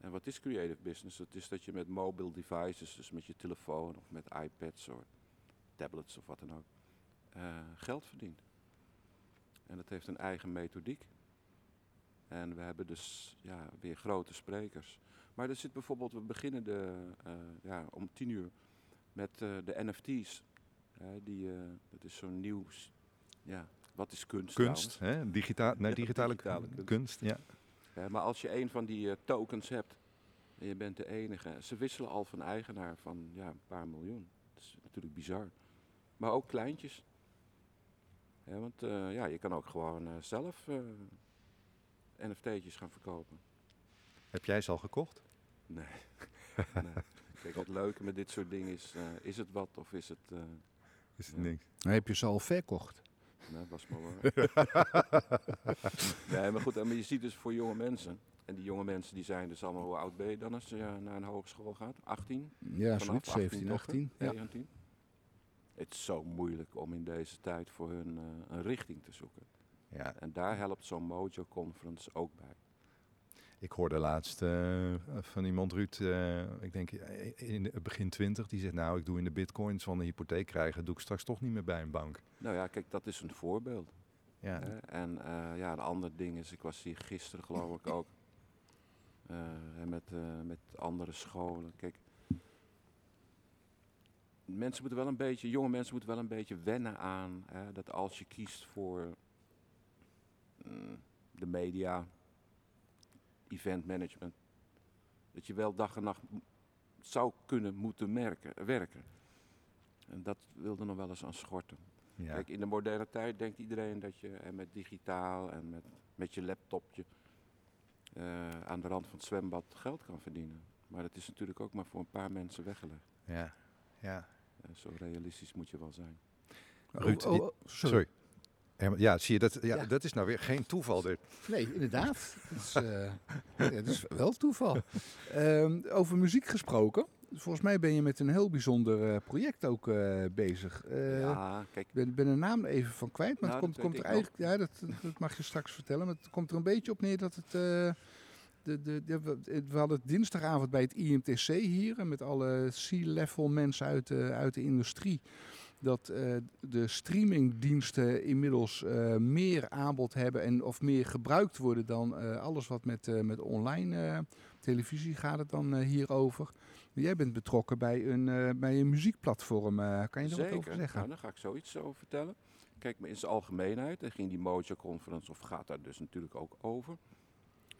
En wat is creative business? Het is dat je met mobile devices, dus met je telefoon of met iPads of tablets of wat dan ook, uh, geld verdient. En dat heeft een eigen methodiek. En we hebben dus ja, weer grote sprekers. Maar er zit bijvoorbeeld, we beginnen de, uh, ja, om tien uur met de NFT's die, uh, dat is zo'n nieuw. Ja, wat is kunst? Kunst, hè? Digita nee, digitale, digitale kunst. kunst. ja. Uh, maar als je een van die uh, tokens hebt en je bent de enige, ze wisselen al van eigenaar van ja, een paar miljoen. Dat is natuurlijk bizar. Maar ook kleintjes. Ja, want ja, je kan ook gewoon zelf NFT'tjes gaan verkopen. Heb jij ze al gekocht? Nee. nee. Kijk, het leuke met dit soort dingen is, eh, is het wat of is het... Is het Ja. niks? Dan heb je ze al verkocht. nee, was maar waar. nee, maar goed, maar je ziet dus voor jonge mensen... En die jonge mensen die zijn dus allemaal, hoe oud ben je dan als je eh, naar een hogeschool gaat? 18? Ja, Vanaf zoiets. 17, toch, hè? 18. Ja. 19? Het is zo moeilijk om in deze tijd voor hun eh, een richting te zoeken. Ja, En daar helpt zo'n Mojo Conference ook bij. Ik hoorde laatst eh, van iemand, Ruud, eh, ik denk eh, in het begin 20, die zegt nou, ik doe in de bitcoins van een hypotheek krijgen, doe ik straks toch niet meer bij een bank. Nou ja, kijk, dat is een voorbeeld. Ja? En ja, een ander ding is, ik was hier gisteren geloof ik ook. met, met andere scholen. Kijk, mensen moeten wel een beetje, jonge mensen moeten wel een beetje wennen aan hè, dat als je kiest voor mm, de media, event management, dat je wel dag en nacht zou kunnen moeten merken, werken. En dat wilde nog wel eens aan schorten. ja. Kijk, in de moderne tijd denkt iedereen dat je eh, met digitaal en met, met je laptopje eh, aan de rand van het zwembad geld kan verdienen. Maar dat is natuurlijk ook maar voor een paar mensen weggelegd. ja, ja. Zo realistisch moet je wel zijn. Ruud, Oh, oh, oh, Sorry. Ja, zie je, dat, ja, Ja. dat is nou weer geen toeval dit. Nee, inderdaad. Dat is, eh, ja, dat is wel toeval. Ehm, over muziek gesproken. Volgens mij ben je met een heel bijzonder eh, project ook eh, bezig. Eh, ja, kijk, Ik ben, ben de naam even van kwijt, maar Nou, het komt, dat komt weet er eigenlijk, ja, dat, dat mag je straks vertellen, maar het komt er een beetje op neer dat het, eh, de, de, de, we- hadden het dinsdagavond bij het IMTC hier, en met alle C-level mensen uit de, uit de industrie, dat eh, de streamingdiensten inmiddels eh, meer aanbod hebben en of meer gebruikt worden dan eh, alles wat met, eh, met online eh, televisie gaat het dan hierover. Jij bent betrokken bij een, eh, bij een muziekplatform. eh, kan je er wat over zeggen? Nou, daar ga ik zoiets over vertellen. Kijk, maar in zijn algemeenheid en ging die Mojo Conference, of gaat daar dus natuurlijk ook over.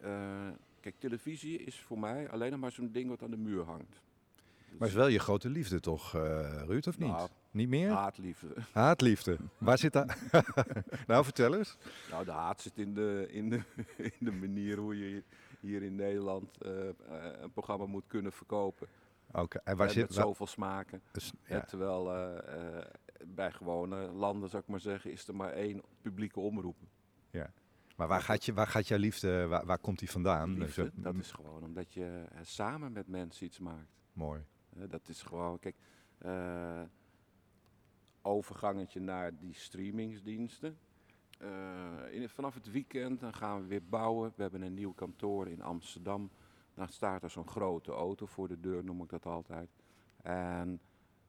Eh, kijk, televisie is voor mij alleen nog maar zo'n ding wat aan de muur hangt. Maar is wel je grote liefde toch, eh, Ruud, of niet? Nou, niet meer? Haatliefde. Haatliefde. Waar zit dat? nou, vertel eens. Nou, de haat zit in de, in de, in de manier hoe je hier in Nederland eh, eh, een programma moet kunnen verkopen. Oké, en Waar met zit... waar- zoveel smaken. dus, ja. terwijl eh, eh, bij gewone landen, zou ik maar zeggen, is er maar één publieke omroep. Maar waar gaat, je, waar gaat jouw liefde, waar, waar komt die vandaan? Liefde, Dus, dat is gewoon omdat je samen met mensen iets maakt. Mooi. Dat is gewoon, kijk, overgangetje naar die streamingsdiensten. Eh, in, vanaf het weekend gaan we weer bouwen. We hebben een nieuw kantoor in Amsterdam. Dan staat er zo'n grote auto voor de deur, noem ik dat altijd. En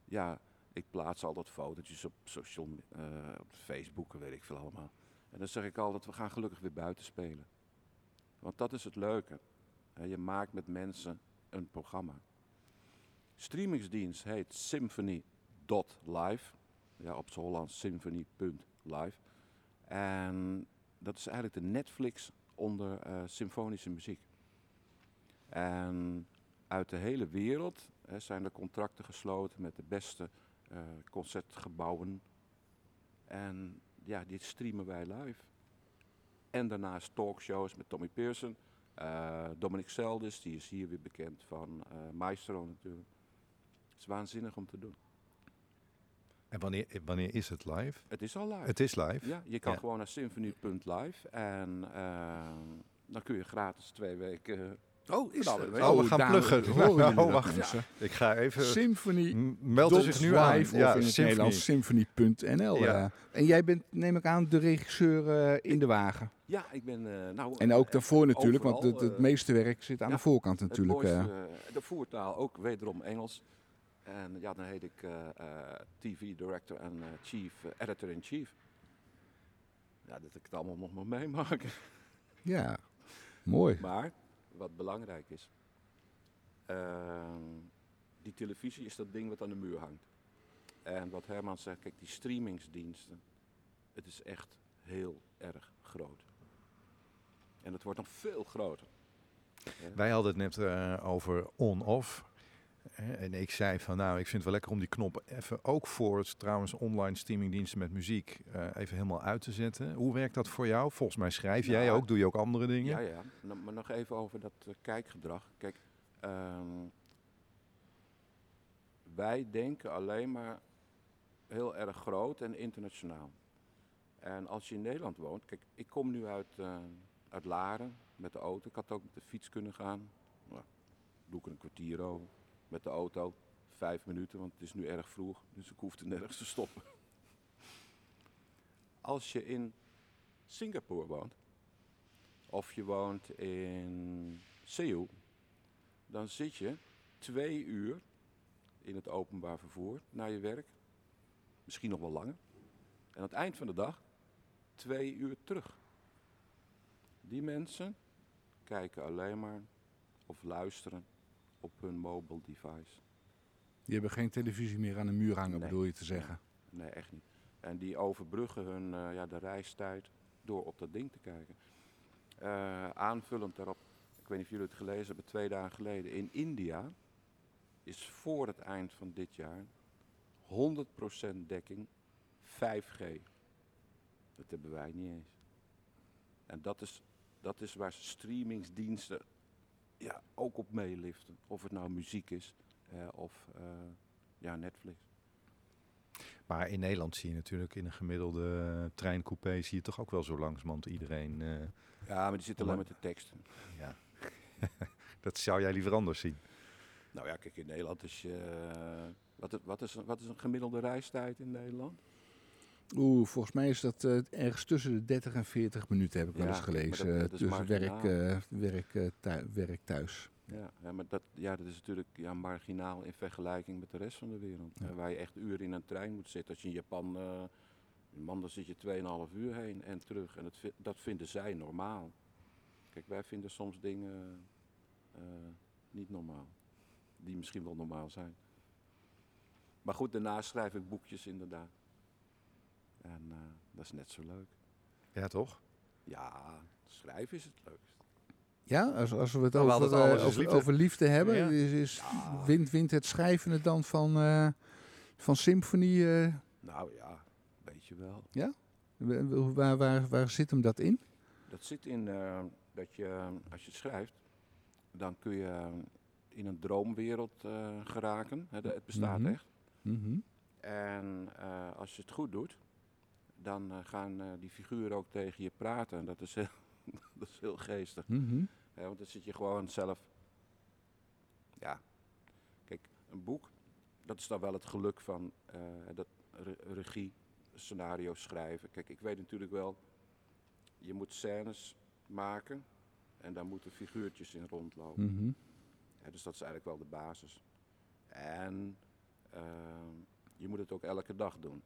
ja, ik plaats altijd fotootjes op social, eh, op Facebook, weet ik veel allemaal. En dan zeg ik altijd, we gaan gelukkig weer buiten spelen. Want dat is het leuke. Je maakt met mensen een programma. Streamingsdienst heet Symphony.live. Ja, op z'n Hollands symphony.live. En dat is eigenlijk de Netflix onder eh, symfonische muziek. En uit de hele wereld hè, zijn er contracten gesloten met de beste eh, concertgebouwen. En ja, dit streamen wij live. En daarnaast talkshows met Tommy Pearson. Eh, Dominic Seldis, die is hier weer bekend van eh, Maestro natuurlijk. Het is waanzinnig om te doen. En wanneer, wanneer is het live? Het is al live. Het is live? Ja, je kan Ja. gewoon naar symphony.live en eh, dan kun je gratis twee weken... Oh, is Nou, dat? we- Oh, we gaan pluggen. Oh, wacht. Ik ga even... Symphony. Meld zich nu aan. live Ja, of in het Symphony. Nederlands symphony.nl. Ja. eh. en jij bent, neem ik aan, de regisseur eh, in de wagen. Ja, ik ben... eh, nou, En ook daarvoor natuurlijk, want het, het meeste werk zit aan ja, de voorkant het natuurlijk. mooiste, de voertaal ook wederom Engels. En ja, dan heet ik eh, eh, TV Director en eh, Chief Editor-in-Chief. Ja, dat ik het allemaal nog mag meemaken. ja, mooi. Maar wat belangrijk is, ehm, die televisie is dat ding wat aan de muur hangt. En wat Herman zegt, kijk, die streamingsdiensten, het is echt heel erg groot. En het wordt nog veel groter. Wij hadden het net over on-off. En ik zei van nou, ik vind het wel lekker om die knop even ook voor het trouwens online streamingdiensten met muziek eh, even helemaal uit te zetten. Hoe werkt dat voor jou? Volgens mij schrijf jij Nou, ook, doe je ook andere dingen? Ja, ja. Nou, maar nog even over dat eh, kijkgedrag. Kijk, ehm, wij denken alleen maar heel erg groot en internationaal. En als je in Nederland woont, kijk, ik kom nu uit, eh, uit Laren met de auto. Ik had ook met de fiets kunnen gaan. Nou, doe ik een kwartier over. Met de auto, vijf minuten, want het is nu erg vroeg, dus ik hoef er nergens te stoppen. Als je in Singapore woont, of je woont in Seoul, dan zit je twee uur in het openbaar vervoer naar je werk. Misschien nog wel langer. En aan het eind van de dag twee uur terug. Die mensen kijken alleen maar of luisteren op hun mobile device. Die hebben geen televisie meer aan de muur hangen, Nee. bedoel je te zeggen? Nee, echt niet. En die overbruggen hun eh, ja, de reistijd door op dat ding te kijken. Eh, aanvullend daarop, ik weet niet of jullie het gelezen hebben, twee dagen geleden. In India is voor het eind van dit jaar 100% dekking 5G. Dat hebben wij niet eens. En dat is, dat is waar streamingsdiensten ja, ook op meeliften. Of het nou muziek is eh, of eh, ja, Netflix. Maar in Nederland zie je natuurlijk in een gemiddelde treincoupé zie je toch ook wel zo langzamerhand iedereen. eh, Ja, maar die zitten alleen met de tekst. ja. dat zou jij liever anders zien. Nou ja, kijk, in Nederland is je... eh, wat, wat, is, wat is een gemiddelde reistijd in Nederland? Oeh, volgens mij is dat eh, ergens tussen de 30 en 40 minuten, heb ik wel eens dat- gelezen. dat is tussen werk, marginaal. eh, werk, eh, werk thuis. Ja, ja maar dat, ja, dat is natuurlijk ja, marginaal in vergelijking met de rest van de wereld. Ja. Eh, waar je echt uren in een trein moet zitten. Als je in Japan... eh man, dan zit je 2,5 uur heen en terug. En dat, dat vinden zij normaal. Kijk, wij vinden soms dingen eh, niet normaal. Die misschien wel normaal zijn. Maar goed, daarna schrijf ik boekjes inderdaad. En eh, dat is net zo leuk. Ja, toch? Ja, schrijven is het leukst. Ja, als, als we het Nou, we over, het eh, is over, liefde. over liefde hebben, Ja. is, is Ja. wint, wint het schrijven het dan van, eh van symfonie? eh, Nou ja, weet je wel. w- waar, waar, waar zit hem dat in? Dat zit in eh, dat je, als je het schrijft, dan kun je in een droomwereld eh, geraken. Hè, het bestaat Mhm. echt. Mhm. En eh, als je het goed doet, dan eh, gaan eh, die figuren ook tegen je praten. En dat is heel, dat is heel geestig. Mhm. Want dan zit je gewoon zelf. Ja, kijk, een boek, dat is dan wel het geluk van eh, dat re- regie, scenario schrijven. Kijk, ik weet natuurlijk wel, je moet scènes maken en daar moeten figuurtjes in rondlopen. Mhm. Hè, dus dat is eigenlijk wel de basis. En ehm, je moet het ook elke dag doen.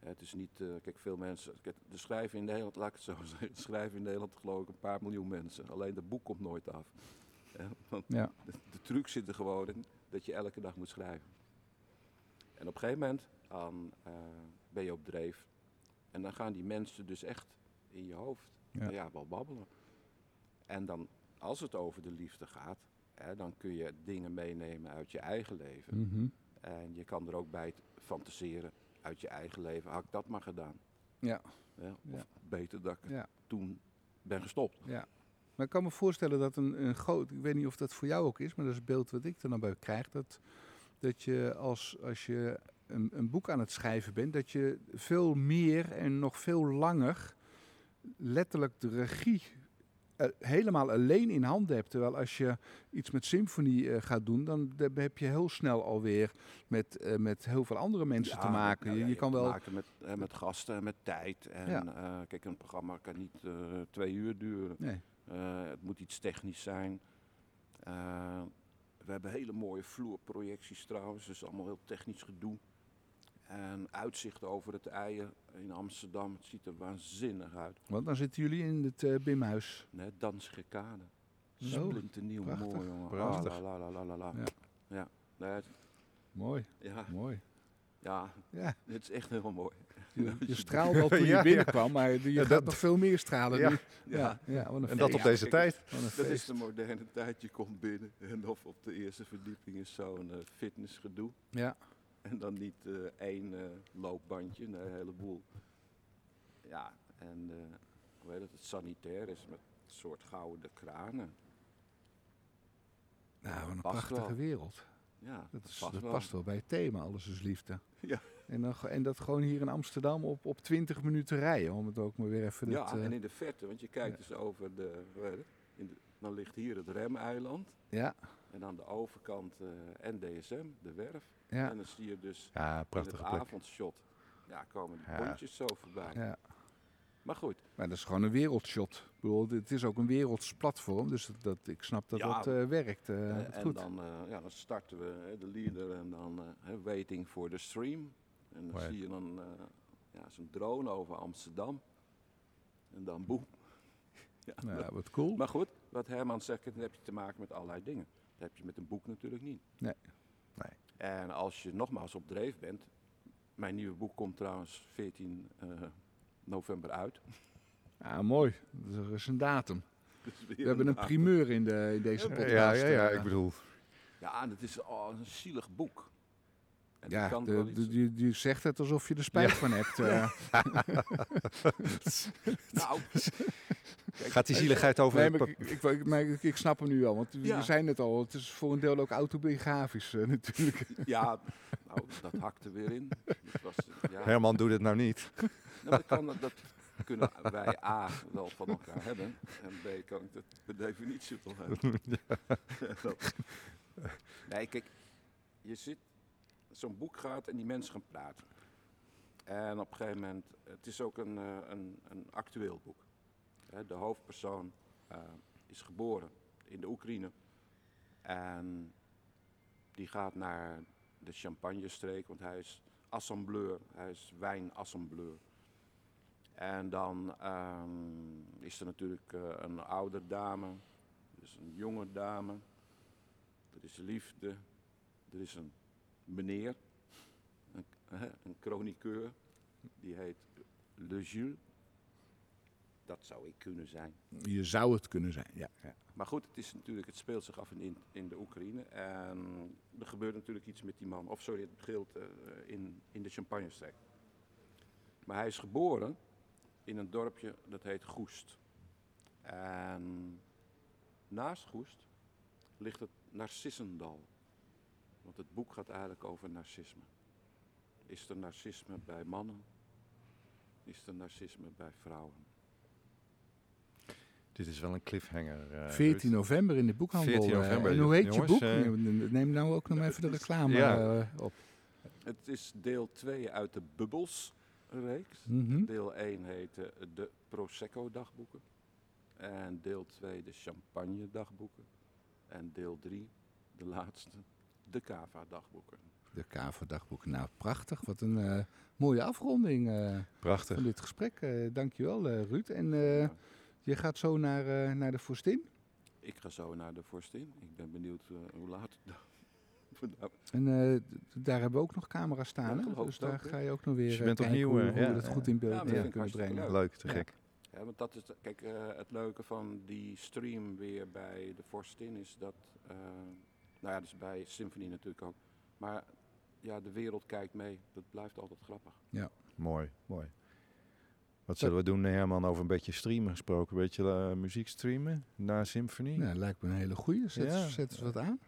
Het is niet, eh, kijk, veel mensen, kijk, de schrijven in Nederland, laat ik het zo zeggen, schrijven in Nederland geloof ik een paar miljoen mensen. Alleen dat boek komt nooit af. Want Ja. de, de truc zit er gewoon in dat je elke dag moet schrijven. En op een gegeven moment eh, ben je op dreef. En dan gaan die mensen dus echt in je hoofd Ja. wel babbelen. En dan, als het over de liefde gaat, hè, dan kun je dingen meenemen uit je eigen leven. Mhm. En je kan er ook bij fantaseren uit je eigen leven. Had ik dat maar gedaan? Ja. Ja, of Ja. beter dat ik Ja. toen ben gestopt. Ja. Maar ik kan me voorstellen dat een, een groot, ik weet niet of dat voor jou ook is, maar dat is het beeld wat ik er dan bij krijg, dat, dat je als, als je een, een boek aan het schrijven bent, dat je veel meer en nog veel langer letterlijk de regie helemaal alleen in handen hebt. Terwijl als je iets met symfonie eh, gaat doen, dan heb je heel snel alweer met, eh, met heel veel andere mensen Ja, te maken. nou je, ja, je kan wel. maken met, eh, met gasten en met tijd. En Ja. eh, kijk, een programma kan niet eh, twee uur duren. Nee. Eh, het moet iets technisch zijn. Eh, we hebben hele mooie vloerprojecties trouwens, dus allemaal heel technisch gedoe. En uitzicht over het eieren in Amsterdam, het ziet er waanzinnig uit. Want dan zitten jullie in het eh, Bimhuis. Nee, Dansgekade. Zo, Splinternieuw, mooi jongen. Prachtig. Ah, la, la, la, la, la. Ja. Ja. Nee, het- Mooi, ja, mooi. ja, Ja, het is echt heel mooi. je, je straalde al toen Ja, je binnenkwam, maar je Ja, gaat dat- nog veel meer stralen Ja. nu. Ja, ja, En dat op deze tijd. Dat is de moderne tijd. Je komt binnen en of op de eerste verdieping is zo'n eh, fitnessgedoe. Ja, En dan niet eh, één eh, loopbandje, nee, een heleboel. Ja, en eh, hoe heet het, het sanitair is met een soort gouden kranen. nou, wat een prachtige wel. wereld. Ja, Dat, is, past dat wel. past wel bij het thema, alles is liefde. Ja. En, dan, en dat gewoon hier in Amsterdam op, op 20 minuten rijden, om het ook maar weer even... Ja, en in de verte, want je kijkt ja. dus over de, het? In de... Dan ligt hier het remeiland. ja, En aan de overkant eh, NDSM, de werf. ja, En dan zie je dus Ja, in prachtige het plek. avondshot. Ja, komen die Ja. pontjes zo voorbij. ja. Maar goed, Maar dat is gewoon een wereldshot. Ik bedoel, het is ook een werelds platform, dus dat, ik snap dat Ja, dat eh, werkt. eh, dat en goed. dan, ja, dan starten we de leader en dan waiting for the stream. En dan Right. zie je dan ja, zo'n drone over Amsterdam. En dan boem. Ja, Nou, wat cool. Maar goed, wat Herman zegt, dan heb je te maken met allerlei dingen. Dat heb je met een boek natuurlijk niet. Nee. Nee. En als je nogmaals op dreef bent. Mijn nieuwe boek komt trouwens 14 eh, november uit. Ja, mooi. Er is een datum. We hebben een datum. primeur in, de, in deze podcast. Ja, ja, ja, eh. ik bedoel, Ja, en het is oh, een zielig boek. En Ja, kan de, die zegt het alsof je er spijt van hebt. eh. Nou, gaat die zieligheid over... Nee, het maar ik, ik, ik, maar ik, ik snap hem nu al, want Ja. we zijn het al. Het is voor een deel ook autobiografisch eh, natuurlijk. Ja, nou, dat hakte weer in. Dat was, ja, Herman doet het nou niet. nou, dat, kan, dat kunnen wij A wel van elkaar hebben. En B kan ik dat per definitie wel hebben. Nee, kijk, je zit, zo'n boek gaat en die mensen gaan praten. En op een gegeven moment, het is ook een, eh, een, een actueel boek. De hoofdpersoon eh, is geboren in de Oekraïne. En die gaat naar de Champagne-streek, want hij is assembleur, hij is wijnassembleur. En dan ehm, is er natuurlijk eh, een oude dame, dus een jonge dame. Er is liefde, er is een meneer, een, een chroniqueur, die heet Le Jules. Dat zou ik kunnen zijn. Je zou het kunnen zijn, ja. ja. Maar goed, het, is natuurlijk, het speelt zich af in, in, de Oekraïne. En er gebeurt natuurlijk iets met die man. Of sorry, het begint eh, in, in de Champagne-streek. Maar hij is geboren in een dorpje dat heet Goest. En naast Goest ligt het Narcissendal. Want het boek gaat eigenlijk over narcisme. Is er narcisme bij mannen? Is er narcisme bij vrouwen? Dit is wel een cliffhanger. eh, 14 Ruud. november in de boekhandel. 14 eh, november, en hoe heet jongens, je boek? eh, Neem nou ook nog even de reclame Ja. eh, op. Het is deel 2 uit de Bubbles-reeks. Mhm. Deel 1 heette de Prosecco-dagboeken. En deel 2 de Champagne-dagboeken. En deel 3, de laatste, de Cava-dagboeken. De KV-dagboek. Nou, prachtig. Wat een eh, mooie afronding eh, Prachtig. van dit gesprek. Eh dankjewel, eh Ruud. En eh, Ja. Je gaat zo naar, eh, naar de Vorstin. Ik ga zo naar de Vorstin. Ik ben benieuwd eh, hoe laat. Nou, En eh, daar hebben we ook nog camera's Ja, staan. hè? Dus ook, daar ga je ook nog weer Dus je bent kijken opnieuw, hoe, hoe ja, we dat ja. goed in beeld Ja, kunnen brengen. leuk. Leuk, te Ja. gek. Ja, want dat is, de- kijk, eh, het leuke van die stream weer bij de Vorstin is dat, eh, nou ja, dus bij Symphony natuurlijk ook. Maar ja, de wereld kijkt mee. Dat blijft altijd grappig. Mooi, mooi. Wat zullen we doen, Herman, over een beetje streamen gesproken? Een beetje eh, muziek streamen na Symphony? Nou, lijkt me een hele goeie. Zet, Ja. zet eens wat aan.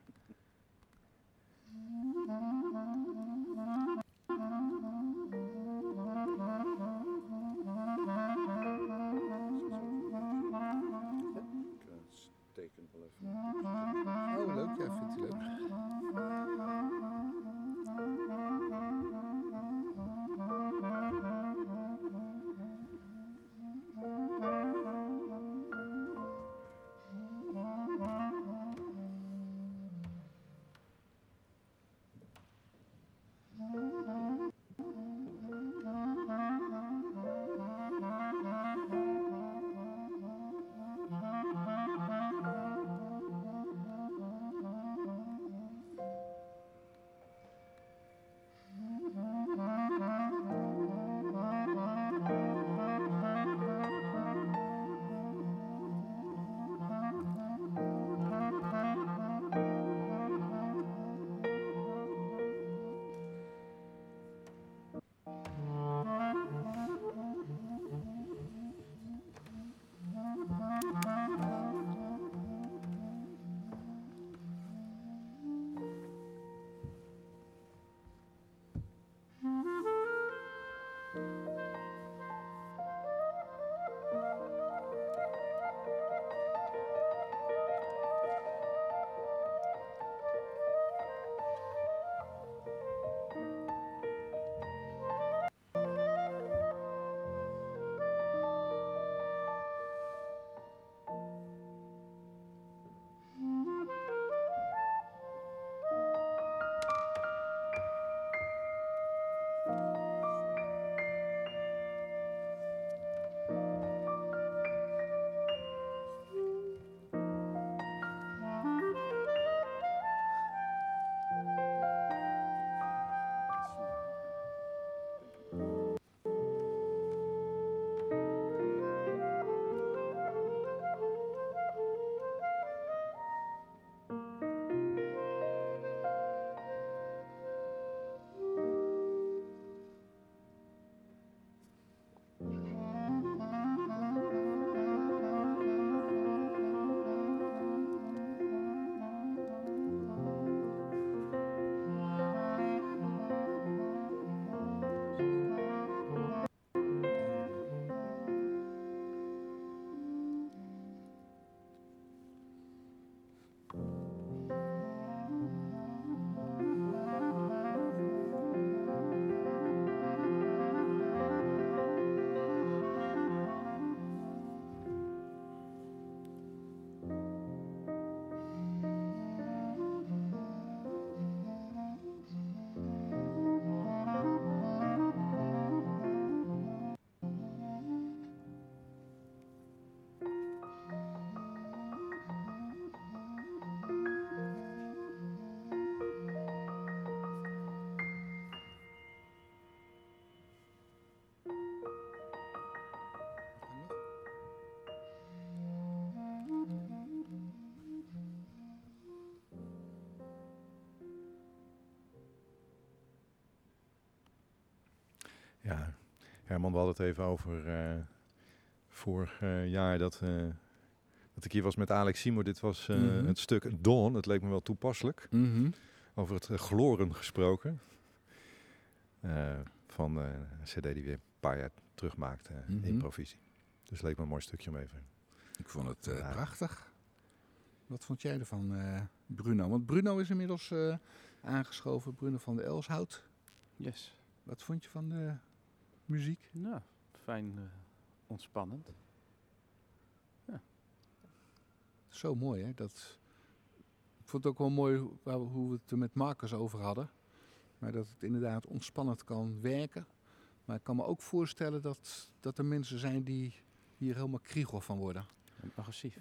Ja, Herman, we hadden het even over eh, vorig eh, jaar dat, eh, dat ik hier was met Alex Simo. Dit was eh, Mhm. het stuk Dawn. Het leek me wel toepasselijk. Mhm. Over het gloren gesproken. Eh, van eh, een cd die weer een paar jaar terug maakte Mhm. in provisie. Dus het leek me een mooi stukje om even. Ik vond het eh, Ja. prachtig. Wat vond jij ervan, eh, Bruno? Want Bruno is inmiddels eh, aangeschoven, Bruno van de Elshout. Yes. Wat vond je van de muziek? Nou, fijn eh, ontspannend. Zo mooi, hè? Dat, ik vond het ook wel mooi hoe, waar we- het er met Marcus over hadden. Maar dat het inderdaad ontspannend kan werken. Maar ik kan me ook voorstellen dat, dat er mensen zijn die hier helemaal kriegel van worden. En agressief.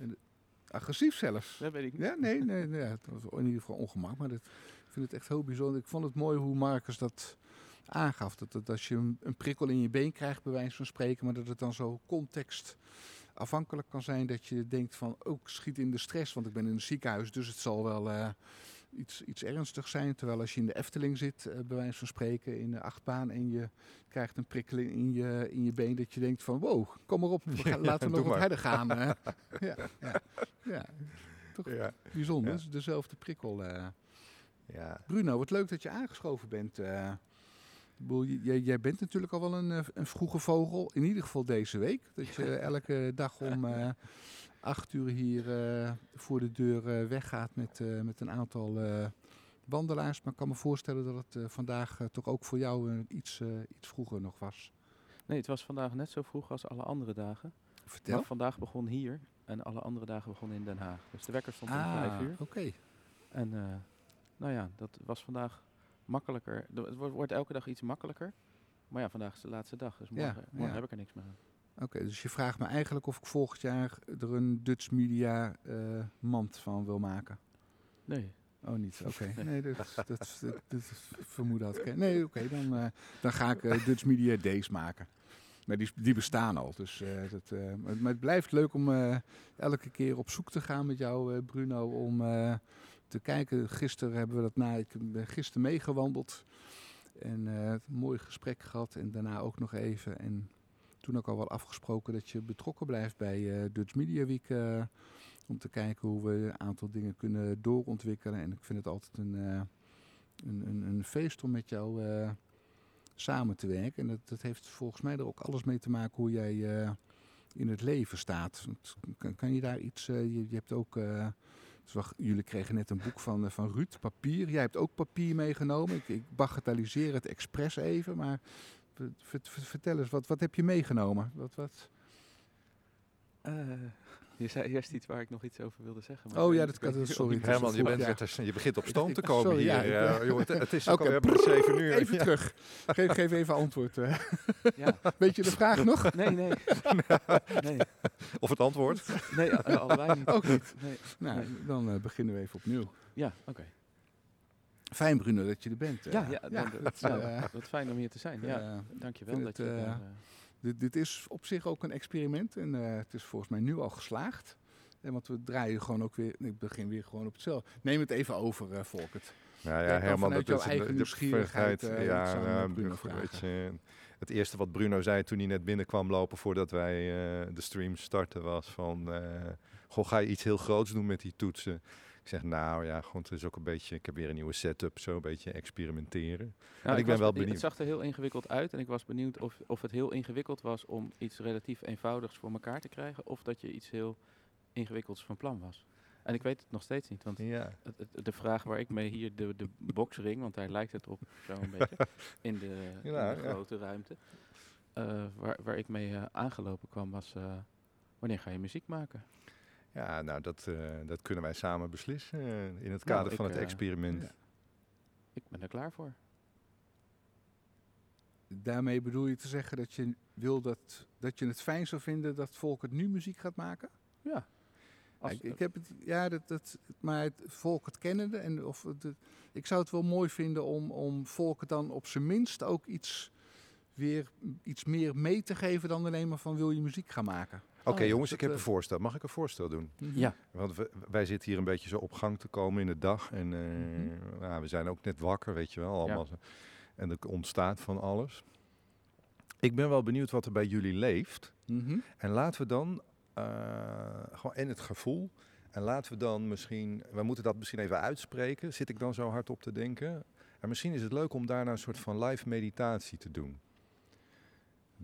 Agressief zelfs. Dat weet ik niet. Ja, nee, nee, nee ja, het was in ieder geval ongemak. Maar dat, ik vind het echt heel bijzonder. Ik vond het mooi hoe Marcus dat aangaf. Dat, dat als je een, een prikkel in je been krijgt, bij wijze van spreken, maar dat het dan zo context afhankelijk kan zijn dat je denkt van ook schiet in de stress, want ik ben in een ziekenhuis, dus het zal wel eh, iets, iets ernstigs zijn. Terwijl als je in de Efteling zit, eh, bij wijze van spreken, in de achtbaan en je krijgt een prikkeling in je, in je been, dat je denkt van wow, kom maar op, we gaan, Ja, laten we nog wat harder gaan. hè. ja, ja, ja, toch Ja. bijzonder. Is dezelfde prikkel. eh. Ja. Bruno, wat leuk dat je aangeschoven bent. eh. Ik bedoel, j- jij, bent natuurlijk al wel een, eh, een vroege vogel. In ieder geval deze week. Dat je elke dag om eh, acht uur hier eh, voor de deur weggaat met, met een aantal wandelaars. Maar ik kan me voorstellen dat het vandaag toch ook voor jou iets, iets vroeger nog was. Nee, het was vandaag net zo vroeg als alle andere dagen. Vertel. Maar vandaag begon hier en alle andere dagen begonnen in Den Haag. Dus de wekker stond om ah, vijf uur. oké. En nou ja, dat was vandaag makkelijker. Het wordt, elke dag iets makkelijker. Maar ja, vandaag is de laatste dag. Dus Ja, morgen, morgen ja. heb ik er niks meer aan. Oké, dus je vraagt me eigenlijk of ik volgend jaar er een Dutch Media eh, mand van wil maken. Nee. Oh, niet. Oké. Nee. Nee, dat, dat, dat, dat vermoeden had ik. Nee, oké, dan, eh, dan ga ik eh, Dutch Media Days maken. Maar die, die bestaan al. Dus, eh, dat, maar, het blijft leuk om elke keer op zoek te gaan met jou, Bruno. Om te kijken. Gisteren hebben we dat na. Ik ben gisteren meegewandeld. En eh, een mooi gesprek gehad. En daarna ook nog even. En toen ook al wel afgesproken dat je betrokken blijft bij eh, Dutch Media Week. eh, om te kijken hoe we een aantal dingen kunnen doorontwikkelen. En ik vind het altijd een, een, een, een feest om met jou samen te werken. En dat, dat heeft volgens mij er ook alles mee te maken hoe jij in het leven staat. Kan, kan je daar iets... je, je hebt ook... dus jullie kregen net een boek van, eh, van Ruud, papier. Jij hebt ook papier meegenomen. Ik, ik bagatelliseer het expres even, maar ver- ver- ver- vertel eens, wat, wat heb je meegenomen? Wat, wat? Eh, je zei eerst iets waar ik nog iets over wilde zeggen. maar Oh ja, dat kan. Sorry. is Herman, je, bent, ja. je begint op stoom te komen sorry, hier. ja, Ja, eh, joh, het, het is alweer uur. Even Ja. terug. Geef, geef even antwoord. eh. Ja. Weet je de vraag nog? Nee, nee. nee, Of het antwoord. nee allebei niet. Ook niet. Nee. Nou, Nee. dan eh, beginnen we even opnieuw. Ja, oké. Fijn, Bruno, dat je er bent. eh. Ja, ja, dat, eh, wat fijn om hier te zijn. Ja, eh, dankjewel dat het, je eh, daar, eh, dit, dit is op zich ook een experiment en eh, het is volgens mij nu al geslaagd. En want we draaien gewoon ook weer, ik begin weer gewoon op hetzelfde. Neem het even over, eh Volkert. Nou ja, Herman, vanuit dat jouw is eigen de- nieuwsgierigheid, eh, ja, Bruno je, het eerste wat Bruno zei toen hij net binnenkwam lopen voordat wij de stream starten was van, goh, ga je iets heel groots doen met die toetsen? Ik zeg, nou ja, gewoon, het is ook een beetje, ik heb weer een nieuwe setup, zo een beetje experimenteren. Nou, ik ben wel be- benieuwd. Het zag er heel ingewikkeld uit en ik was benieuwd of, of het heel ingewikkeld was om iets relatief eenvoudigs voor elkaar te krijgen. Of dat je iets heel ingewikkelds van plan was. En ik weet het nog steeds niet, want Ja, de vraag waar ik mee hier de, de boxring, want daar lijkt het op zo'n beetje, in de, in ja. grote ruimte, eh, waar, waar ik mee eh, aangelopen kwam was, eh, wanneer ga je muziek maken? Ja nou dat, eh, dat kunnen wij samen beslissen eh, in het Nou, kader ik, van het eh, experiment. ja. Ik ben er klaar voor. Daarmee bedoel je te zeggen dat je wil dat, dat je het fijn zou vinden dat Volkert nu muziek gaat maken? Ja. Als- ik, ik heb het, ja, dat, dat, maar het volk het kennende. En of het, het- ik zou het wel mooi vinden om, om volk het dan op zijn minst ook iets, weer, iets meer mee te geven dan alleen maar van wil je muziek gaan maken. Oké ja, jongens, ik heb eh, een voorstel. Mag ik een voorstel doen? ja. Want we- wij zitten hier een beetje zo op gang te komen in de dag. En eh, Mhm. nou, we zijn ook net wakker, weet je wel. Allemaal zo. En er ontstaat van alles. Ik ben wel benieuwd wat er bij jullie leeft. Mhm. En laten we dan eh, gewoon en het gevoel. En laten we dan misschien, we moeten dat misschien even uitspreken. Zit ik dan zo hard op te denken? En misschien is het leuk om daarna een soort van live meditatie te doen.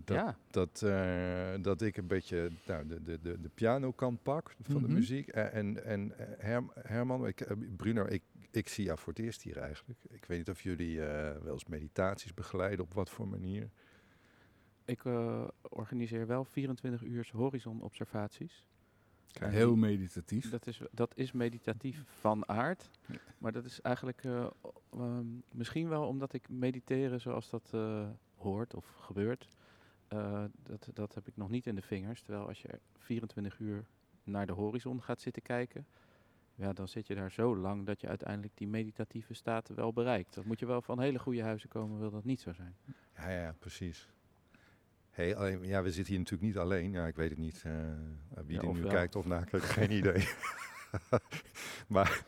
Dat, ja, dat, eh, dat ik een beetje nou, de, de, de, de pianokant pak van de Mhm. muziek. Eh, En, en eh, Herm- Herman, ik, Bruno, ik, ik zie jou voor het eerst hier eigenlijk. Ik weet niet of jullie eh, wel eens meditaties begeleiden, op wat voor manier. ik eh, organiseer wel 24 uur horizonobservaties. En Heel meditatief. Dat is, dat is meditatief van aard. Ja. Maar dat is eigenlijk eh, ehm, misschien wel omdat ik mediteren zoals dat eh, hoort of gebeurt. Eh, dat, dat heb ik nog niet in de vingers. Terwijl als je 24 uur naar de horizon gaat zitten kijken. Ja, dan zit je daar zo lang dat je uiteindelijk die meditatieve staten wel bereikt. Dat moet je wel van hele goede huizen komen, wil dat niet zo zijn. Ja, ja, precies. Hey, alleen, ja, we zitten hier natuurlijk niet alleen. Ja, ik weet het niet. eh, wie Ja, er nu wel. kijkt of nakijkt, geen idee. maar,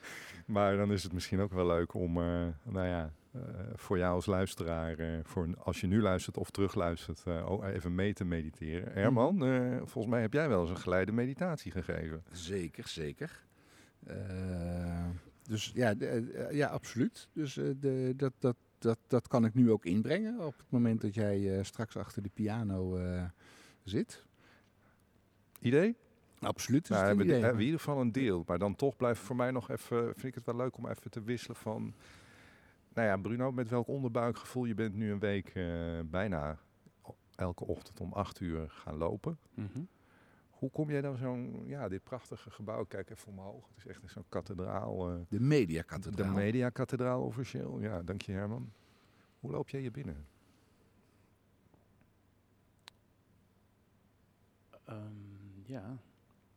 maar dan is het misschien ook wel leuk om, eh, nou ja, voor jou als luisteraar, eh, voor als je nu luistert of terugluistert, eh, ook even mee te mediteren. Herman, eh, volgens mij heb jij wel eens een geleide meditatie gegeven. Zeker, zeker. Eh, dus ja, eh, ja absoluut. Dus eh, de, dat, dat, dat, dat kan ik nu ook inbrengen op het moment dat jij eh, straks achter de piano eh, zit. Idee? Absoluut. Is Nou, het hebben, idee. hebben we in ieder geval een deel. Maar dan toch blijft voor mij nog even, vind ik het wel leuk om even te wisselen van... Nou ja, Bruno, met welk onderbuikgevoel je bent nu een week eh, bijna elke ochtend om acht uur gaan lopen. Hoe kom jij dan zo'n, ja, dit prachtige gebouw, kijk even omhoog. Het is echt zo'n kathedraal. eh, De de mediakathedraal. mediakathedraal officieel. Ja, dank je Herman. Hoe loop jij hier binnen? Ehm, ja,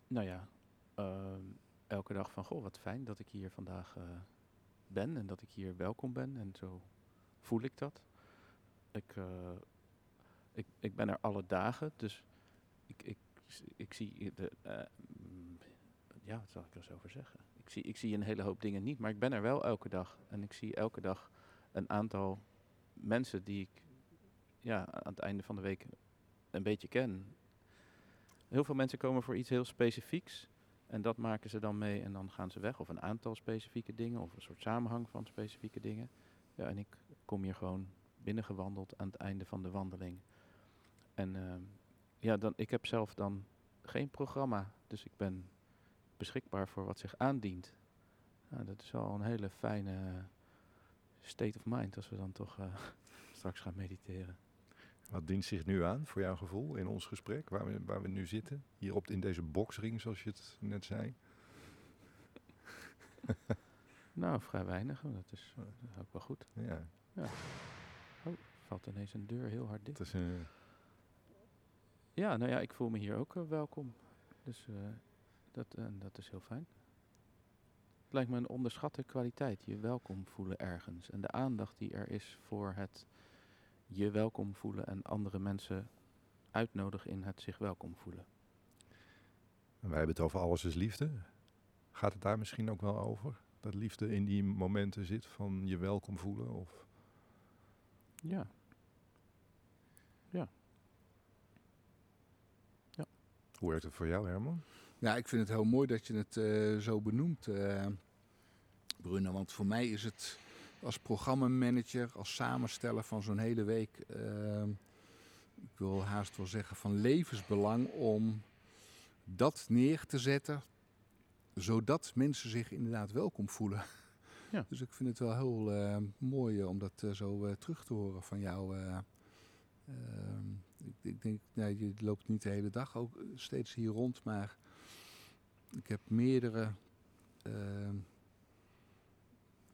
nou ja, ehm, elke dag van, goh, wat fijn dat ik hier vandaag eh, ben en dat ik hier welkom ben. En zo voel ik dat. Ik, eh, ik, ik ben er alle dagen, dus ik, ik, ik zie de, eh, mm, ja, wat zal ik er eens over zeggen? Ik zie, ik zie een hele hoop dingen niet, maar ik ben er wel elke dag. En ik zie elke dag een aantal mensen die ik ja, aan het einde van de week een beetje ken. Heel veel mensen komen voor iets heel specifieks. En dat maken ze dan mee en dan gaan ze weg. Of een aantal specifieke dingen. Of een soort samenhang van specifieke dingen. Ja, en ik kom hier gewoon binnengewandeld aan het einde van de wandeling. En ehm, ja, dan, ik heb zelf dan geen programma. Dus ik ben beschikbaar voor wat zich aandient. Dat is wel een hele fijne state of mind als we dan toch eh, straks gaan mediteren. Wat dient zich nu aan voor jouw gevoel in ons gesprek, waar we, waar we nu zitten? Hier op, in deze boxring, zoals je het net zei. Nou, vrij weinig. maar Dat is, dat is ook wel goed. Ja, Valt ineens een deur heel hard dicht. het is een... Ja, nou ja, ik voel me hier ook eh, welkom. Dus eh, dat, eh, dat is heel fijn. Het lijkt me een onderschatte kwaliteit, je welkom voelen ergens. En de aandacht die er is voor het je welkom voelen en andere mensen uitnodigen in het zich welkom voelen. Wij hebben het over alles is liefde. Gaat het daar misschien ook wel over? Dat liefde in die momenten zit van je welkom voelen? Of... Ja. Hoe werkt het voor jou, Herman? Ja, ik vind het heel mooi dat je het eh, zo benoemt, eh Bruno. Want voor mij is het als programmamanager, als samensteller van zo'n hele week, eh, ik wil haast wel zeggen van levensbelang om dat neer te zetten, zodat mensen zich inderdaad welkom voelen. Ja. Dus ik vind het wel heel eh, mooi eh, om dat eh, zo terug te horen van jou. eh. Ehm, ik, ik denk, nou, je loopt niet de hele dag ook steeds hier rond, maar ik heb meerdere ehm,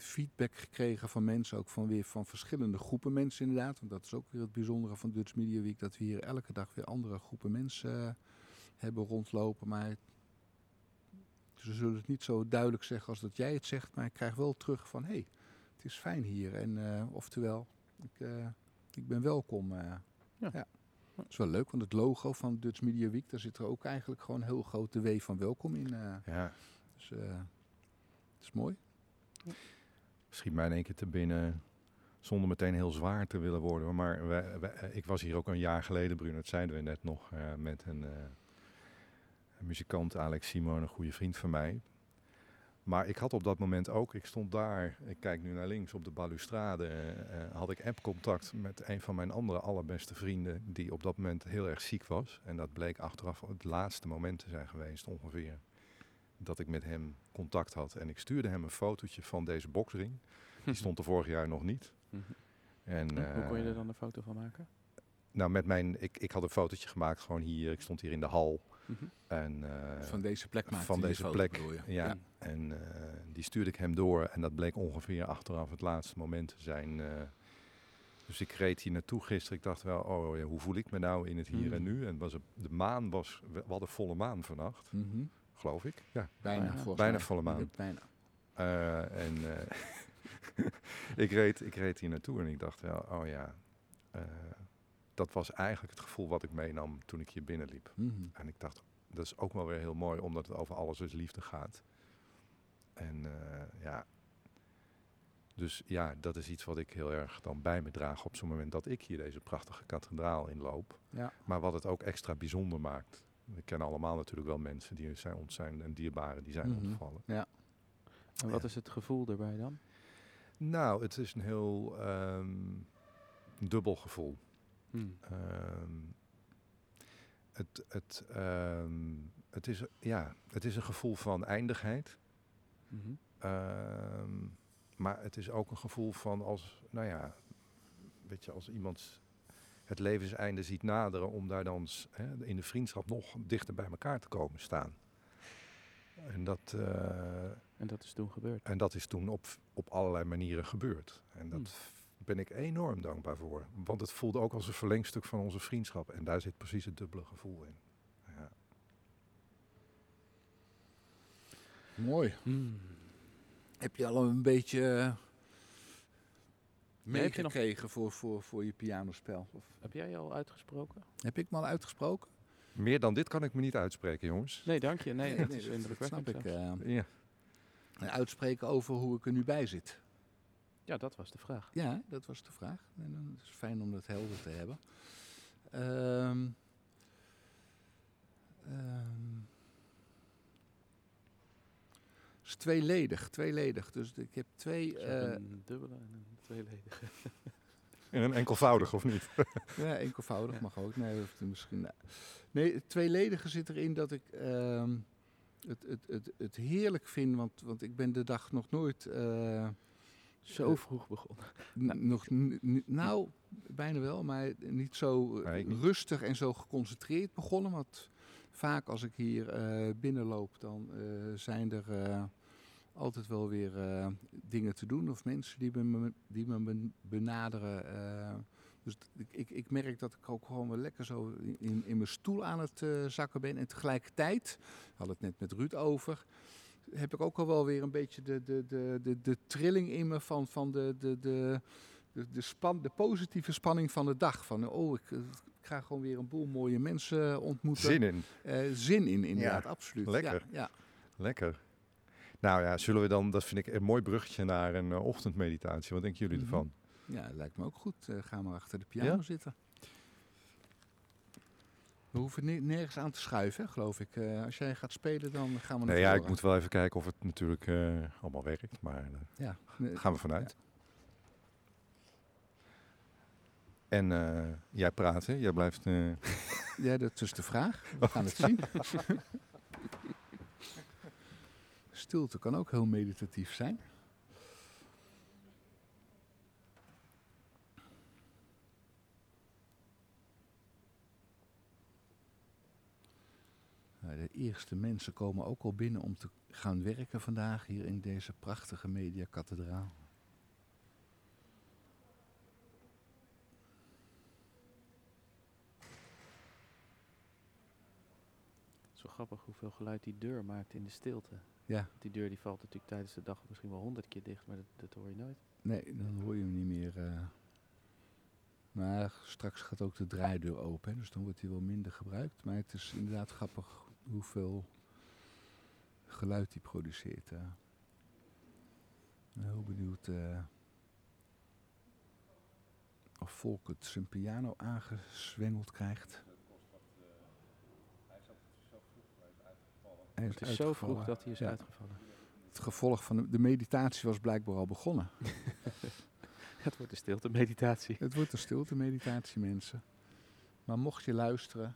feedback gekregen van mensen, ook van weer van verschillende groepen mensen inderdaad. Want dat is ook weer het bijzondere van Dutch Media Week, dat we hier elke dag weer andere groepen mensen eh, hebben rondlopen. Maar ze zullen het niet zo duidelijk zeggen als dat jij het zegt, maar ik krijg wel terug van hé, hey, het is fijn hier. En eh, oftewel, ik, eh, ik ben welkom. Ja. ja. Dat is wel leuk, want het logo van Dutch Media Week, daar zit er ook eigenlijk gewoon heel groot de W van welkom in. Ja, dus het is mooi. Schiet mij in één keer te binnen. zonder meteen heel zwaar te willen worden. Maar eh, ik was hier ook een jaar geleden, Bruno, dat zeiden we net nog, eh, met een, eh, een muzikant, Alex Simon, een goede vriend van mij. Maar ik had op dat moment ook, ik stond daar, ik kijk nu naar links op de balustrade, had ik appcontact met een van mijn andere allerbeste vrienden, die op dat moment heel erg ziek was. En dat bleek achteraf het laatste moment te zijn geweest ongeveer, dat ik met hem contact had. En ik stuurde hem een fotootje van deze boksring. Die stond er vorig jaar nog niet. Mhm. En, Hoe kon je eh, er dan een foto van maken? Nou, met mijn, ik, ik had een fotootje gemaakt, gewoon hier. Ik stond hier in de hal. Mhm. En, eh, Van deze plek maakte van deze foto, plek, ja. En eh, die stuurde ik hem door. En dat bleek ongeveer achteraf het laatste moment te zijn. eh. dus ik reed hier naartoe gisteren. Ik dacht wel, oh ja, hoe voel ik me nou in het hier en Mhm. nu? En was het, de maan was, we hadden volle maan vannacht. Geloof ik. Ja, Bijna, volle maan. Bijna. Eh, en eh, ik, reed, ik reed hier naartoe en ik dacht wel, oh ja, eh, dat was eigenlijk het gevoel wat ik meenam toen ik hier binnenliep. Mhm. En ik dacht, dat is ook wel weer heel mooi, omdat het over alles is liefde gaat. En eh, ja, dus ja, dat is iets wat ik heel erg dan bij me draag op zo'n moment dat ik hier deze prachtige kathedraal inloop. Ja. Maar wat het ook extra bijzonder maakt. We kennen allemaal natuurlijk wel mensen die zijn, ons zijn en dierbaren die zijn Mhm. ontvallen. En wat Ja. is het gevoel erbij dan? Nou, het is een heel ehm, dubbel gevoel. Hmm. Ehm, het, het, ehm, het, is, ja, het is een gevoel van eindigheid. Mhm. Maar het is ook een gevoel van als, nou ja, weet je, als iemand het levenseinde ziet naderen, om daar dan hè, in de vriendschap nog dichter bij elkaar te komen staan. En dat, eh, En dat is toen gebeurd. en dat is toen op, op allerlei manieren gebeurd. En dat Hmm. ben ik enorm dankbaar voor. Want het voelde ook als een verlengstuk van onze vriendschap. En daar zit precies het dubbele gevoel in. Ja. Mooi. Hmm. Heb je al een beetje heb je nog- meegekregen voor, voor, voor je pianospel? Of Heb jij je al uitgesproken? heb ik me al uitgesproken? Meer dan dit kan ik me niet uitspreken, jongens. Nee, dank je. Nee, dat is indrukwekkend. snap ik. eh. Ja. En uitspreken over hoe ik er nu bij zit. Ja, dat was de vraag. Ja, dat was de vraag. En dan is het fijn om dat helder te hebben. Ehm ehm, het is tweeledig, tweeledig. Dus ik heb twee... Dus eh, een dubbele en een tweeledige. En een enkelvoudig, of niet? Ja, enkelvoudig Ja. mag ook. Nee, of misschien, nou. nee, het tweeledige zit erin dat ik ehm, het, het, het, het heerlijk vind. Want, want ik ben de dag nog nooit... eh, Zo Eh, vroeg begonnen. n- nog, nou, bijna wel, maar niet zo Nee, ik niet. rustig en zo geconcentreerd begonnen. Want vaak als ik hier eh, binnenloop, dan eh, zijn er eh, altijd wel weer eh, dingen te doen. Of mensen die me, die me ben- benaderen. eh. dus ik, ik, merk dat ik ook gewoon wel lekker zo in, in mijn stoel aan het eh, zakken ben. En tegelijkertijd, we hadden het net met Ruud over, heb ik ook al wel weer een beetje de, de, de, de, de trilling in me van, van de, de, de, de, de, span, de positieve spanning van de dag. Van, oh, ik, ik ga gewoon weer een boel mooie mensen ontmoeten. Zin in. Zin in, inderdaad, absoluut. lekker. Ja, ja. Lekker. Nou ja, zullen we dan, dat vind ik een mooi bruggetje naar een eh, ochtendmeditatie. Wat denken jullie Mhm. ervan? Ja, lijkt me ook goed. Eh, ga maar achter de piano Ja? zitten. We hoeven ne- nergens aan te schuiven, hè, geloof ik. Eh, als jij gaat spelen, dan gaan we naar Nee, ja, ik moet wel even kijken of het natuurlijk eh, allemaal werkt. Maar Ja, daar gaan we vanuit. En jij praat, hè? Jij blijft... ja, dat is de vraag. We gaan het zien. Stilte kan ook heel meditatief zijn. Nou, De eerste mensen komen ook al binnen om te gaan werken vandaag hier in deze prachtige mediakathedraal. Grappig hoeveel geluid die deur maakt in de stilte. Ja, Die deur die valt natuurlijk tijdens de dag misschien wel honderd keer dicht, maar dat, dat hoor je nooit. nee, dan hoor je hem niet meer. eh. Maar straks gaat ook de draaideur open, hè, dus dan wordt hij wel minder gebruikt. Maar het is inderdaad grappig hoeveel geluid hij produceert. eh. Ik ben heel benieuwd. eh. Of Volkert zijn piano aangezwengeld krijgt. Hij Het is zo vroeg dat hij is Ja. uitgevallen. Het gevolg van de, de meditatie was blijkbaar al begonnen. Het wordt een stilte meditatie. Het wordt een stilte meditatie, mensen. Maar mocht je luisteren,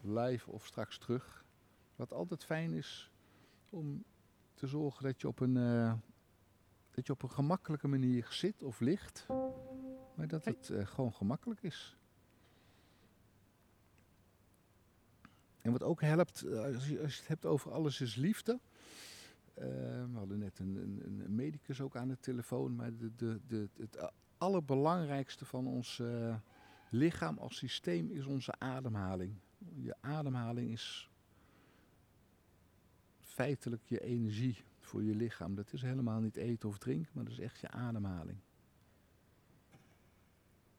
live of straks terug, wat altijd fijn is om te zorgen dat je op een, eh, dat je op een gemakkelijke manier zit of ligt, maar dat het eh, gewoon gemakkelijk is. En wat ook helpt, eh, als je, als het hebt over alles is liefde. eh, we hadden net een, een, een medicus ook aan de telefoon, maar de, de, de, het allerbelangrijkste van ons eh, lichaam als systeem is onze ademhaling. Je ademhaling is feitelijk je energie voor je lichaam. Dat is helemaal niet eten of drinken, maar dat is echt je ademhaling.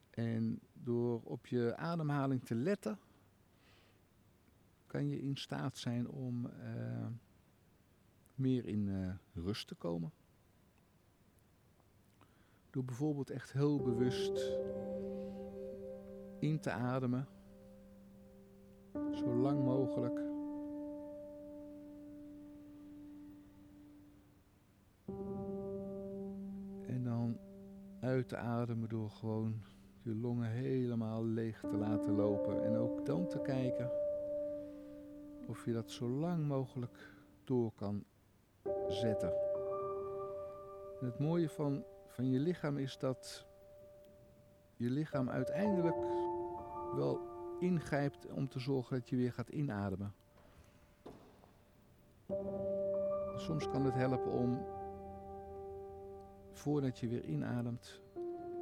En door op je ademhaling te letten, kan je in staat zijn om eh, meer in eh, rust te komen. Door bijvoorbeeld echt heel bewust in te ademen, zo lang mogelijk. En dan uit te ademen door gewoon je longen helemaal leeg te laten lopen. En ook dan te kijken of je dat zo lang mogelijk door kan zetten. En het mooie van, van je lichaam is dat je lichaam uiteindelijk wel ingrijpt om te zorgen dat je weer gaat inademen. Soms kan het helpen om, voordat je weer inademt,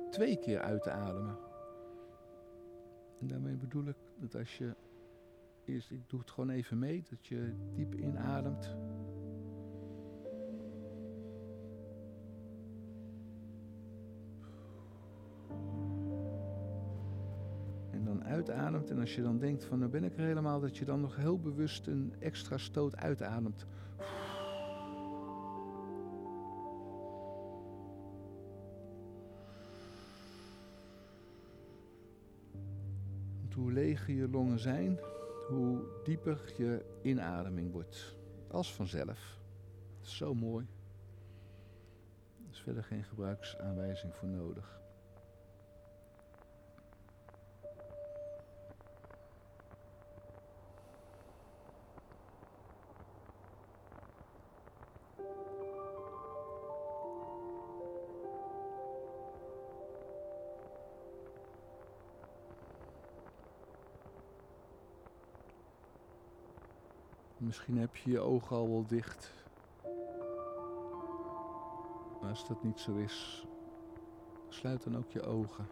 twee keer uit te ademen. En daarmee bedoel ik dat als je eerst, ik doe het gewoon even mee, dat je diep inademt. En dan uitademt. En als je dan denkt van nou ben ik er helemaal, dat je dan nog heel bewust een extra stoot uitademt. Hoe leger je longen zijn, hoe dieper je inademing wordt. Als vanzelf. Zo mooi. Er is verder geen gebruiksaanwijzing voor nodig. Misschien heb je je ogen al wel dicht. Maar als dat niet zo is, sluit dan ook je ogen.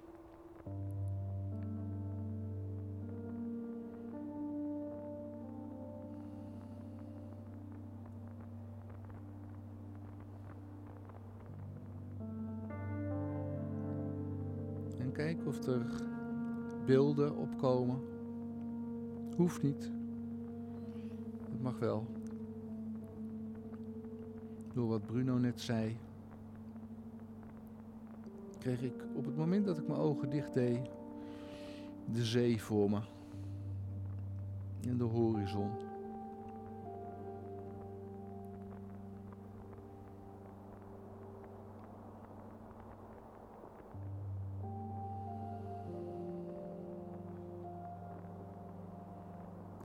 En kijk of er beelden opkomen. Hoeft niet. Mag wel. Door wat Bruno net zei, kreeg ik op het moment dat ik mijn ogen dicht deed, de zee voor me. En de horizon.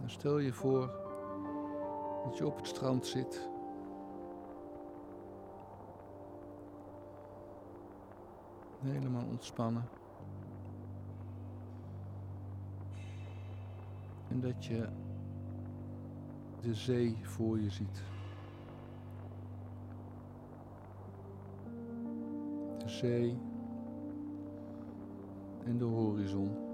Stel je voor dat je op het strand zit. Helemaal ontspannen. En dat je de zee voor je ziet. De zee en de horizon.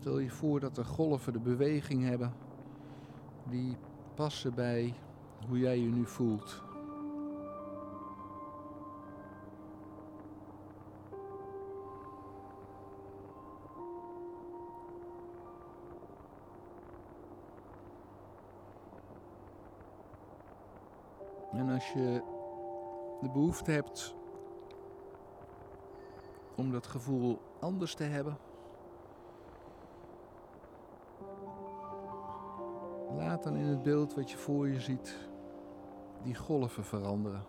Stel je voor dat de golven de beweging hebben die passen bij hoe jij je nu voelt. En als je de behoefte hebt om dat gevoel anders te hebben, dan in het beeld wat je voor je ziet die golven veranderen.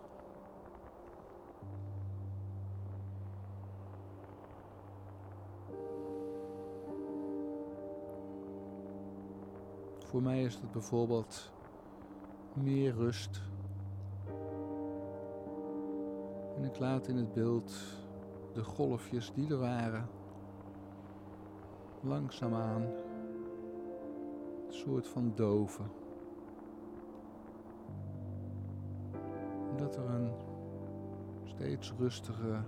Voor mij is het bijvoorbeeld meer rust. En ik laat in het beeld de golfjes die er waren langzaamaan een soort van doven. Dat er een steeds rustige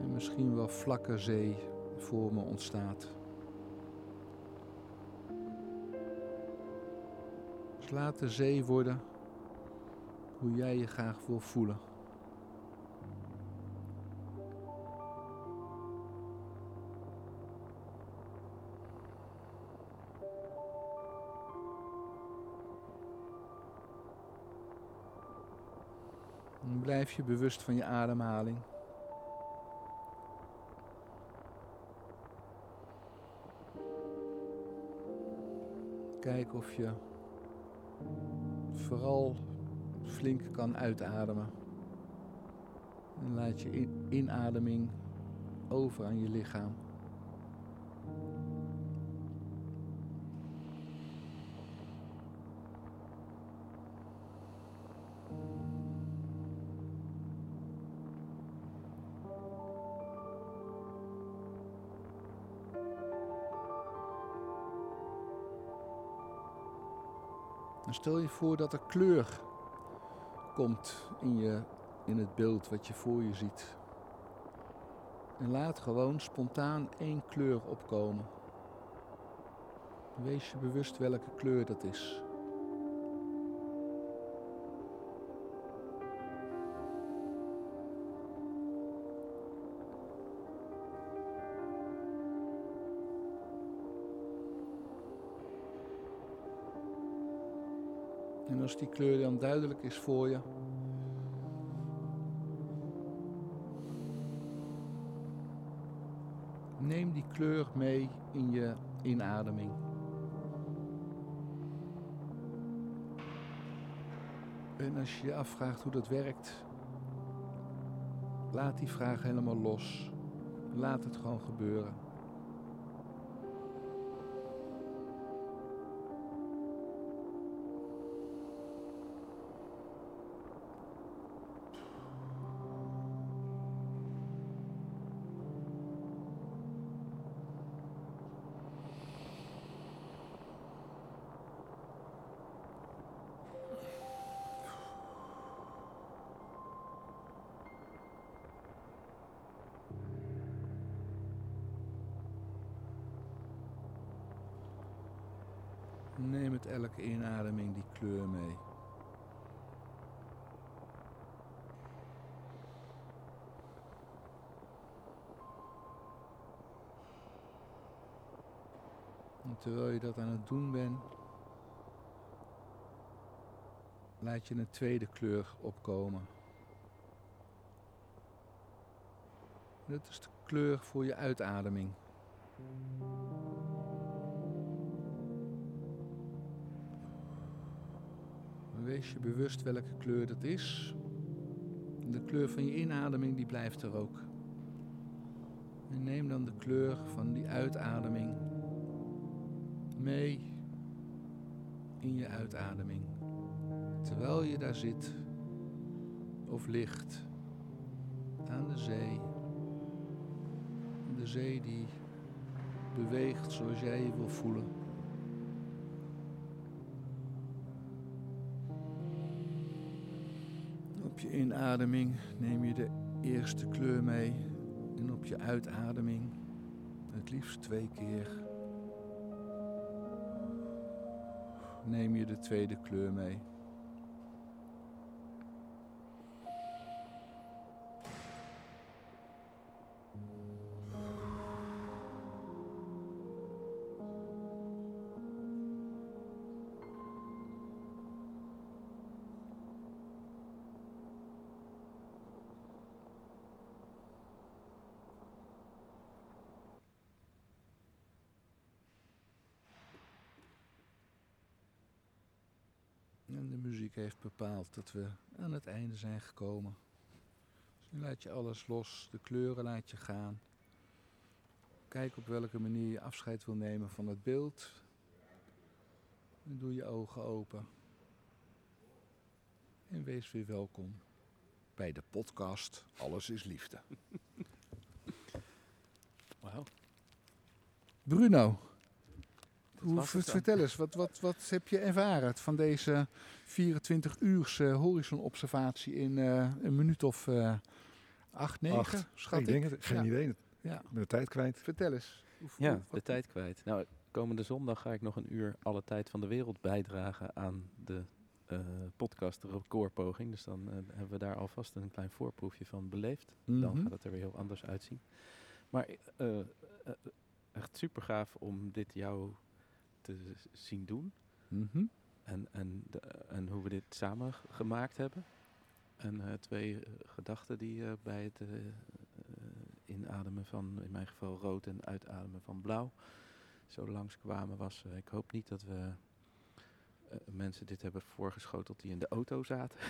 en misschien wel vlakke zee voor me ontstaat. Dus laat de zee worden hoe jij je graag wil voelen. Blijf je bewust van je ademhaling. Kijk of je vooral flink kan uitademen. En laat je in- inademing over aan je lichaam. Stel je voor dat er kleur komt in, je, in het beeld wat je voor je ziet. En laat gewoon spontaan één kleur opkomen. Wees je bewust welke kleur dat is. Als die kleur dan duidelijk is voor je, neem die kleur mee in je inademing. En als je je afvraagt hoe dat werkt, laat die vraag helemaal los. Laat het gewoon gebeuren. Terwijl je dat aan het doen bent, laat je een tweede kleur opkomen. Dat is de kleur voor je uitademing. Wees je bewust welke kleur dat is. De kleur van je inademing die blijft er ook. En neem dan de kleur van die uitademing mee in je uitademing. Terwijl je daar zit of ligt aan de zee. De zee die beweegt zoals jij je wil voelen. Op je inademing neem je de eerste kleur mee en op je uitademing het liefst twee keer neem je de tweede kleur mee. Muziek heeft bepaald dat we aan het einde zijn gekomen. Dus nu laat je alles los, de kleuren laat je gaan. Kijk op welke manier je afscheid wil nemen van het beeld. En doe je ogen open. En wees weer welkom bij de podcast Alles is Liefde. Wauw. Bruno, hoe, vertel eens, wat, wat, wat heb je ervaren van deze 24 uurse horizonobservatie in eh, een minuut of eh 8, 9, Acht. schat ik denk het, geen Ja. idee. Ik Ja. ben de tijd kwijt. Vertel eens. Hoe- Ja, hoe- de tijd kwijt. Nou, komende zondag ga ik nog een uur alle tijd van de wereld bijdragen aan de eh, podcast recordpoging. Dus dan hebben we daar alvast een klein voorproefje van beleefd. Dan Mhm. gaat het er weer heel anders uitzien. Maar echt super gaaf om dit jou te zien doen. Mhm. En, en, de, en hoe we dit samen gemaakt hebben. En eh, twee eh, gedachten die eh, bij het inademen van, in mijn geval rood en uitademen van blauw, zo langskwamen was. ik hoop niet dat we mensen dit hebben voorgeschoteld die in de auto zaten.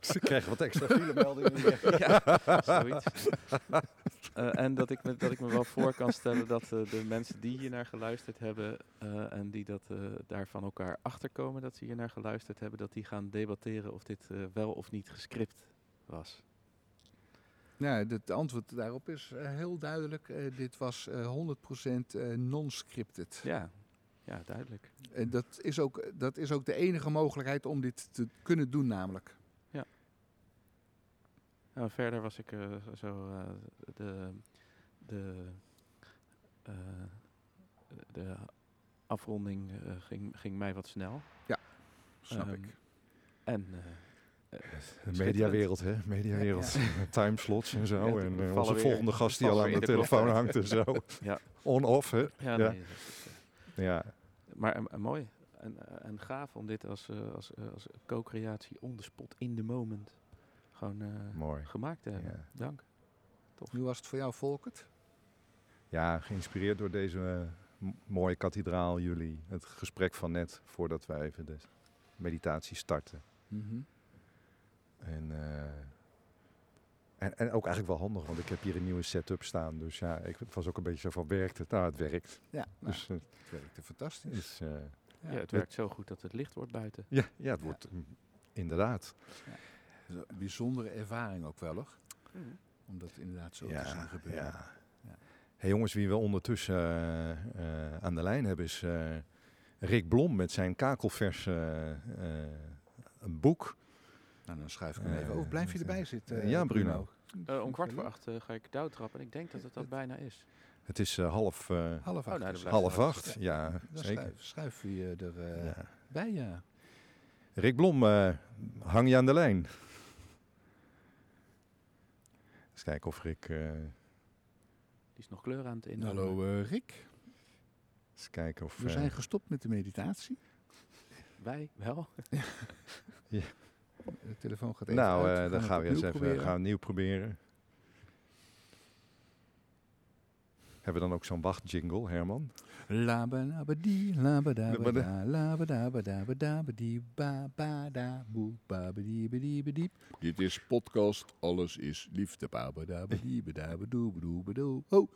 Ze krijgen wat extra filemeldingen ja, zoiets. Eh, en dat ik, me, dat ik me wel voor kan stellen dat eh, de mensen die hier naar geluisterd hebben eh, en die dat, eh, daar van elkaar achterkomen dat ze hier naar geluisterd hebben, dat die gaan debatteren of dit eh, wel of niet gescript was. Nou, het antwoord daarop is eh, heel duidelijk. Eh, dit was eh 100% eh, non-scripted. Ja, ja duidelijk. En dat is, ook, dat is ook de enige mogelijkheid om dit te kunnen doen namelijk. Nou, verder was ik eh, zo eh, de, de, eh, de afronding eh, ging, ging mij wat snel. Snap Ehm, ik. En eh, eh, De mediawereld, hè? Mediawereld. Timeslots en zo. Ja, en eh, onze volgende gast die al aan de telefoon hangt en zo. Ja. On-off, hè? ja, Ja. nee, eh, Ja. Maar eh, eh, mooi en, eh, en gaaf om dit als, eh, als, als co-creatie on the spot, in the moment, gewoon eh, Mooi. gemaakt te hebben. Ja. Dank. Nu was het voor jou, Volkert. Ja, geïnspireerd door deze mooie kathedraal, jullie. Het gesprek van net, voordat wij even de meditatie starten. Mhm. En, eh, en, en ook eigenlijk wel handig, want ik heb hier een nieuwe setup staan. Dus ja, ik was ook een beetje zo van, werkt het? Nou, het werkt. Ja, nou, Dus, eh, het werkte fantastisch. is, eh, Ja, Ja, het werkt zo goed dat het licht wordt buiten. ja, ja, het wordt mm, inderdaad. Een bijzondere ervaring ook wel, hoor. Om dat inderdaad zo te zien Ja, gebeuren. ja. Ja. Hey jongens, wie we ondertussen eh, aan de lijn hebben is eh, Rick Blom met zijn kakelvers een boek. Nou, dan schuif ik hem even over. Blijf je erbij eh, zitten, ja, Bruno. Eh, om kwart voor acht eh, ga ik douwtrappen en ik denk dat het dat bijna is. Het is eh, half, eh, Half acht. nou, blijft het. half acht. Ja, zeker. schuif, schuif je er eh, Ja. bij, ja. Rick Blom, eh, hang je aan de lijn? Eens kijken of Rick... eh, Die is nog kleur aan het inademen. Hallo eh, Rick. eens kijken of... We zijn gestopt met de meditatie. Wij wel. De telefoon gaat even nou, uit. eh, dan gaan we eens even proberen. gaan we nieuw proberen. Hebben we dan ook zo'n wachtjingle, Herman? Labadabadi, labadabada, labadabadabadabadi, babadaboe, babadiebadiebadiep. Dit is podcast Alles is Liefde. Babadabadiebadabadoebadoebadoe. Ho,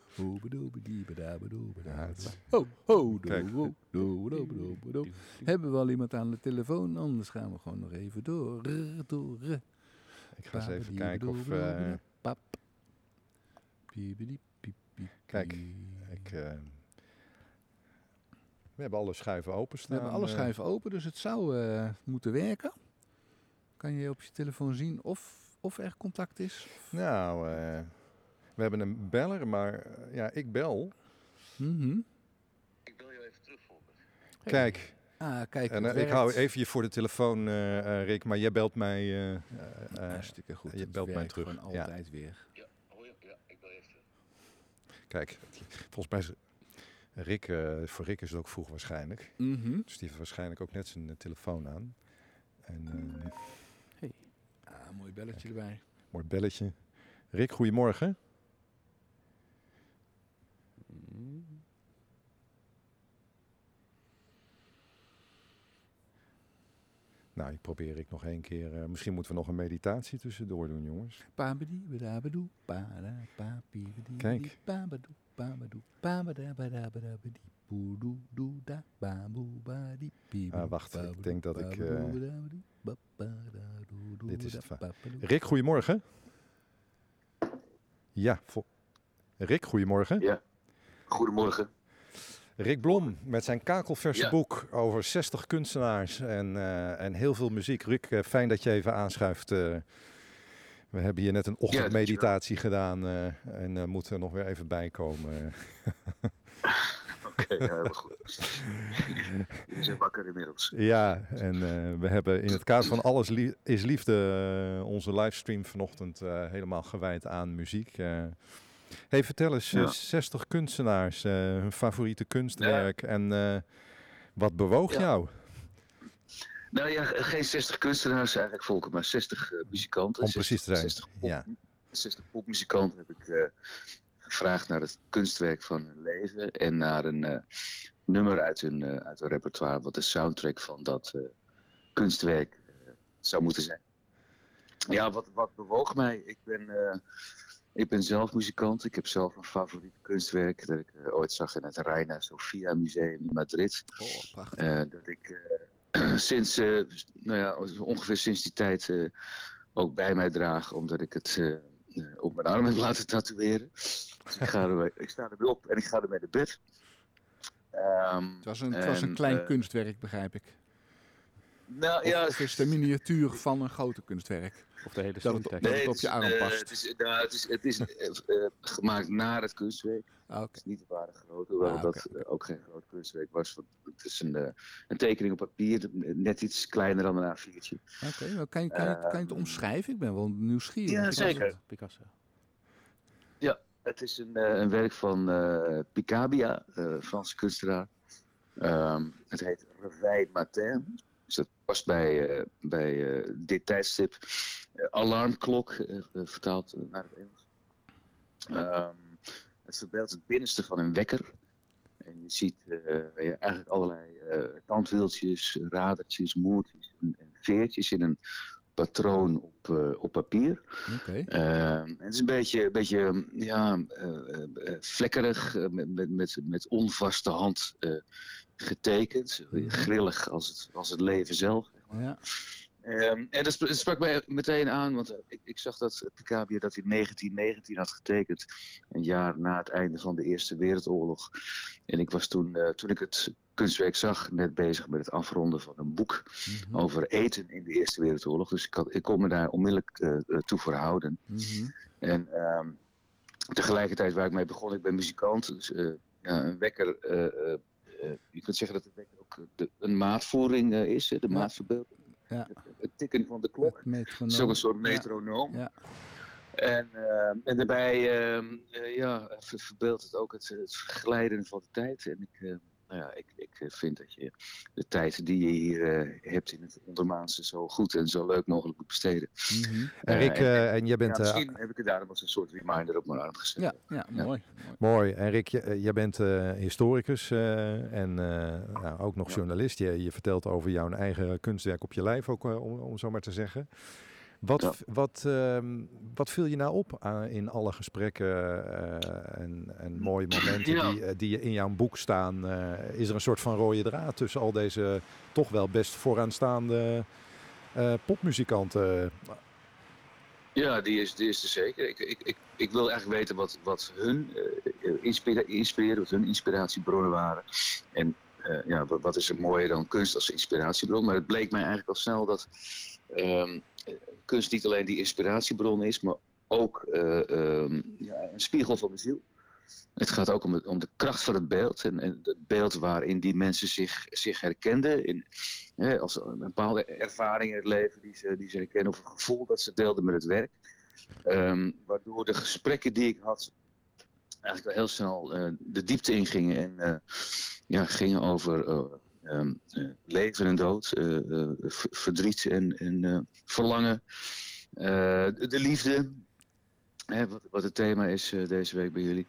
ho, doe, doe. Hebben we al iemand aan de telefoon? Anders gaan we gewoon nog even door. Ik ga eens even kijken of... eh, Pap. Kijk, ik, eh, we hebben alle schuiven We openstaan. hebben alle eh, schuiven open, dus het zou eh, moeten werken. Kan je op je telefoon zien of, of er contact is? Nou, eh, we hebben een beller, maar ja, ik bel. Mhm. Kijk, Ah, kijk, en, ik hou even je voor de telefoon, eh, eh, Rick, maar jij belt mij, eh, eh, eh, Hartstikke goed. je belt mij terug, Gewoon ja. altijd weer. kijk, volgens mij is Rick, eh, voor Rick is het ook vroeg waarschijnlijk. Mhm. Dus die heeft waarschijnlijk ook net zijn eh, telefoon aan. En eh, Ah, mooi belletje erbij. mooi belletje. Rick, goedemorgen. Mm. Nou, die probeer ik nog één keer. eh, misschien moeten we nog een meditatie tussendoor doen, jongens. Kijk. Ah, wacht, ik denk dat ik, eh, dit is het va-. Rick, goedemorgen. Ja, vo- Rick, goedemorgen. Ja. Goedemorgen. Rick Blom met zijn kakelverse Ja. boek over 60 kunstenaars en, eh, en heel veel muziek. Rick, eh, fijn dat je even aanschuift. eh. We hebben hier net een ochtendmeditatie gedaan eh, en eh, moeten er nog weer even bijkomen. Oké, ja, helemaal goed. Jullie zijn wakker inmiddels. Ja, en eh, we hebben in het kader van Alles is Liefde onze livestream vanochtend helemaal gewijd aan muziek. hey, vertel eens, eh, Ja. 60 kunstenaars, hun favoriete kunstwerk en wat bewoog Ja. jou? Nou ja, geen 60 kunstenaars eigenlijk volken, maar 60 eh, muzikanten. Om precies te zijn, 60 pop, ja. 60 popmuzikanten heb ik eh, gevraagd naar het kunstwerk van hun leven en naar een eh, nummer uit hun, uit hun repertoire, wat de soundtrack van dat kunstwerk zou moeten zijn. Ja, wat, wat bewoog mij? Ik ben, ik ben zelf muzikant. Ik heb zelf een favoriet kunstwerk dat ik ooit zag in het Reina Sofia Museum in Madrid. Oh, prachtig. Dat ik sinds, eh, nou ja, ongeveer sinds die tijd eh, ook bij mij draag, omdat ik het eh, op mijn arm heb laten tatoeëren. Dus ik, ga er, ik sta ermee op en ik ga ermee naar bed. Ehm, Het was een, het was een en, klein kunstwerk, begrijp ik. Nou Of, ja, of is een miniatuur van een grote kunstwerk? Of de hele Dat songtekst. dat het op is, je arm eh, past. Het is, nou, het is, het is eh, eh, gemaakt naar het kunstwerk. Ah, Oké. Het is niet de ware grote, hoewel Ah, dat eh, ook geen groot kunstwerk was. want Het is een, eh, een tekening op papier, net iets kleiner dan een A4'tje. Oké, nou, kan, je, kan, je, kan je het Ehm, omschrijven? Ik ben wel nieuwsgierig. Ja, Picasso. zeker. Picasso. Het is een, eh, een werk van eh, Picabia, eh Franse kunstenaar. Ehm, het heet Reveil Matin. Dus dat past bij, eh, bij eh, dit tijdstip. Eh, alarmklok, vertaald naar het Engels. Ehm, het verbeeldt het binnenste van een wekker. En je ziet ja, eigenlijk allerlei tandwieltjes, radertjes, moertjes en, en veertjes in een patroon op, op papier. Ehm, het is een beetje, een beetje ja, eh, vlekkerig, met, met, met, met onvaste hand getekend. Grillig als het, als het leven zelf. Ja. Ehm, en dat, sp- dat sprak mij meteen aan, want eh, ik, ik zag dat Picabia dat in 1919 had getekend. Een jaar na het einde van de Eerste Wereldoorlog. En ik was toen, eh, toen ik het kunstwerk zag, net bezig met het afronden van een boek Mhm. over eten in de Eerste Wereldoorlog. Dus ik, had, ik kon me daar onmiddellijk eh, toe verhouden. Mhm. En ehm, tegelijkertijd waar ik mee begon, ik ben muzikant. Dus ja, een wekker, je kunt zeggen dat wekker ook eh, de, een maatvoering eh, is, de maatverbeelding. Ja. Het, het tikken van de klok. Het metronoom. Het is ook een soort metronoom. Ja. En, en daarbij ehm, eh, ja, ver- verbeeldt het ook het, het glijden van de tijd. En ik, eh, nou ja, ik, ik eh, vind dat je de tijd die je hier eh, hebt in het ondermaanse zo goed en zo leuk mogelijk moet besteden. Mhm. En Eh, Rick, en- eh, en jij bent... ja, eh, misschien heb ik het daarom als een soort reminder op mijn arm gezet. Ja, ja, mooi. mooi. Mooi. En Rick, je- jij bent eh, historicus eh, en eh, nou, ook nog Ja. journalist. Je, je vertelt over jouw eigen kunstwerk op je lijf, ook, om, om zo maar te zeggen. Wat, Ja. wat, ehm, wat viel je nou op aan, in alle gesprekken eh, en, en mooie momenten Ja. die, eh, die in jouw boek staan? Eh, is er een soort van rode draad tussen al deze toch wel best vooraanstaande eh, popmuzikanten? Ja, die is, die is er zeker. Ik, ik, ik, ik wil eigenlijk weten wat, wat hun eh, inspira inspireerde, wat hun inspiratiebronnen waren. En eh, ja, wat, wat is er mooier dan kunst als inspiratiebron? Maar het bleek mij eigenlijk al snel dat ehm, eh, kunst niet alleen die inspiratiebron is, maar ook eh, ehm, ja, een spiegel van de ziel. Het gaat ook om, om de kracht van het beeld en, en het beeld waarin die mensen zich, zich herkenden. In, als een bepaalde ervaring in het leven die ze, die ze herkennen, of een gevoel dat ze deelden met het werk. Ehm, waardoor de gesprekken die ik had eigenlijk wel heel snel eh, de diepte ingingen en eh, ja, gingen over ehm, eh, leven en dood, eh, eh, verdriet en, en verlangen, de, de liefde. Hè, wat, wat het thema is deze week bij jullie.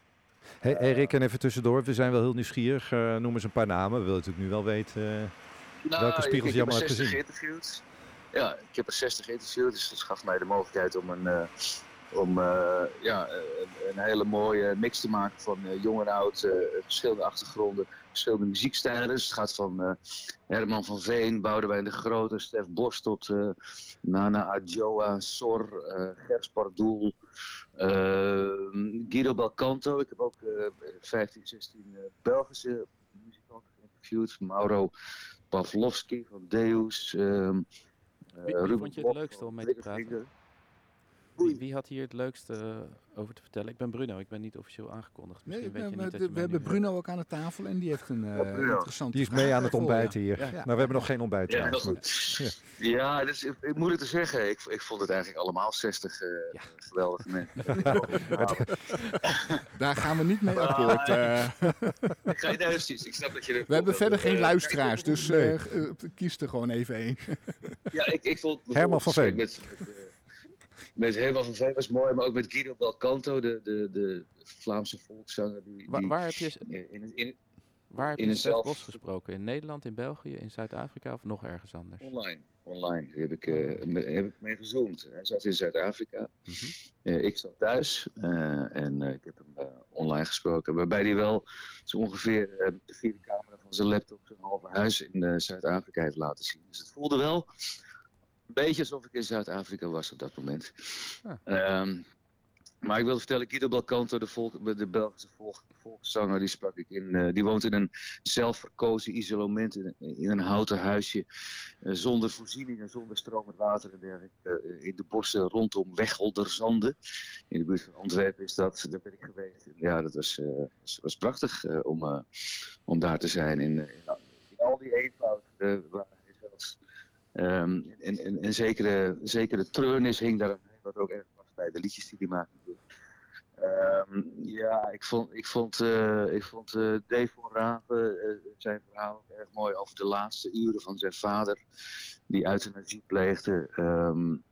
Hey, Rick, en even tussendoor, we zijn wel heel nieuwsgierig. Noem eens een paar namen, we willen natuurlijk nu wel weten. Nou, Welke spiegels je ik heb allemaal er hebt 60 gezien? ja, ik heb er 60 geïnterviewd, dus dat gaf mij de mogelijkheid om een, om, uh, ja, een, hele mooie mix te maken van uh, jong en oud, verschillende achtergronden, verschillende muziekstijlen. Dus het gaat van Herman van Veen, Boudewijn de Grote, Stef Bos tot Nana Adjoa, Sor, Gers Pardoel, Guido Belcanto. Ik heb ook 15, 16 Belgische muzikanten geïnterviewd. Mauro Pavlovski van Deus. Wie, wie vond je het leukste om mee te praten? Wie, wie, had hier het leukste uh, over te vertellen? Ik ben Bruno, ik ben niet officieel aangekondigd. Misschien nee, weet je we, niet dat je we hebben Bruno ook aan de tafel en die heeft een uh, interessante Die is mee aan het ontbijten hier. Ja. Ja. Maar we hebben nog geen ontbijt. Ja, ja. ja dat is ik, moeilijk te zeggen. Ik, ik vond het eigenlijk allemaal 60 uh, geweldige mensen. Daar gaan we niet mee akkoord. Uh. ik ga. Ik snap dat je we hebben verder geen luisteraars, dus kies er gewoon even één. ja, ik, ik vond... Herman van Veen. Met, met Herman van Veen was mooi, maar ook met Guido Belcanto, de, de, de Vlaamse volkszanger. Die, die waar, heb je, in, in, waar heb je zelf Bos gesproken? In Nederland, in België, in Zuid-Afrika of nog ergens anders? Online. Online heb ik, uh, heb ik mee gezoomd. Hij zat in Zuid-Afrika. Mm -hmm. uh, ik zat thuis uh, en ik heb hem online gesproken. Waarbij hij wel zo ongeveer de vierde camera van zijn laptop zijn halve huis in Zuid-Afrika heeft laten zien. Dus het voelde wel beetje alsof ik in Zuid-Afrika was op dat moment. Ah. Um, maar ik wilde vertellen, Guido Belcanto, de, volk, de Belgische volk, volkszanger, die sprak ik in. Uh, die woont in een zelfverkozen isolement in, in een houten huisje. Uh, zonder voorzieningen, zonder stromend water en dergelijke. Uh, in de bossen rondom Wechelderzande. In de buurt van Antwerpen is dat. Daar ben ik geweest. Ja, dat was, was, was, prachtig om, om daar te zijn. In, in, in al die eenvoud waar hij zat. Um, en, en, zekere, zekere treurnis hing daar, wat ook erg was bij de liedjes die hij maakte. Um, ja, ik vond, ik vond, uh, ik vond uh, Dave Raven, uh, zijn verhaal erg mooi over de laatste uren van zijn vader, die euthanasie pleegde. Um,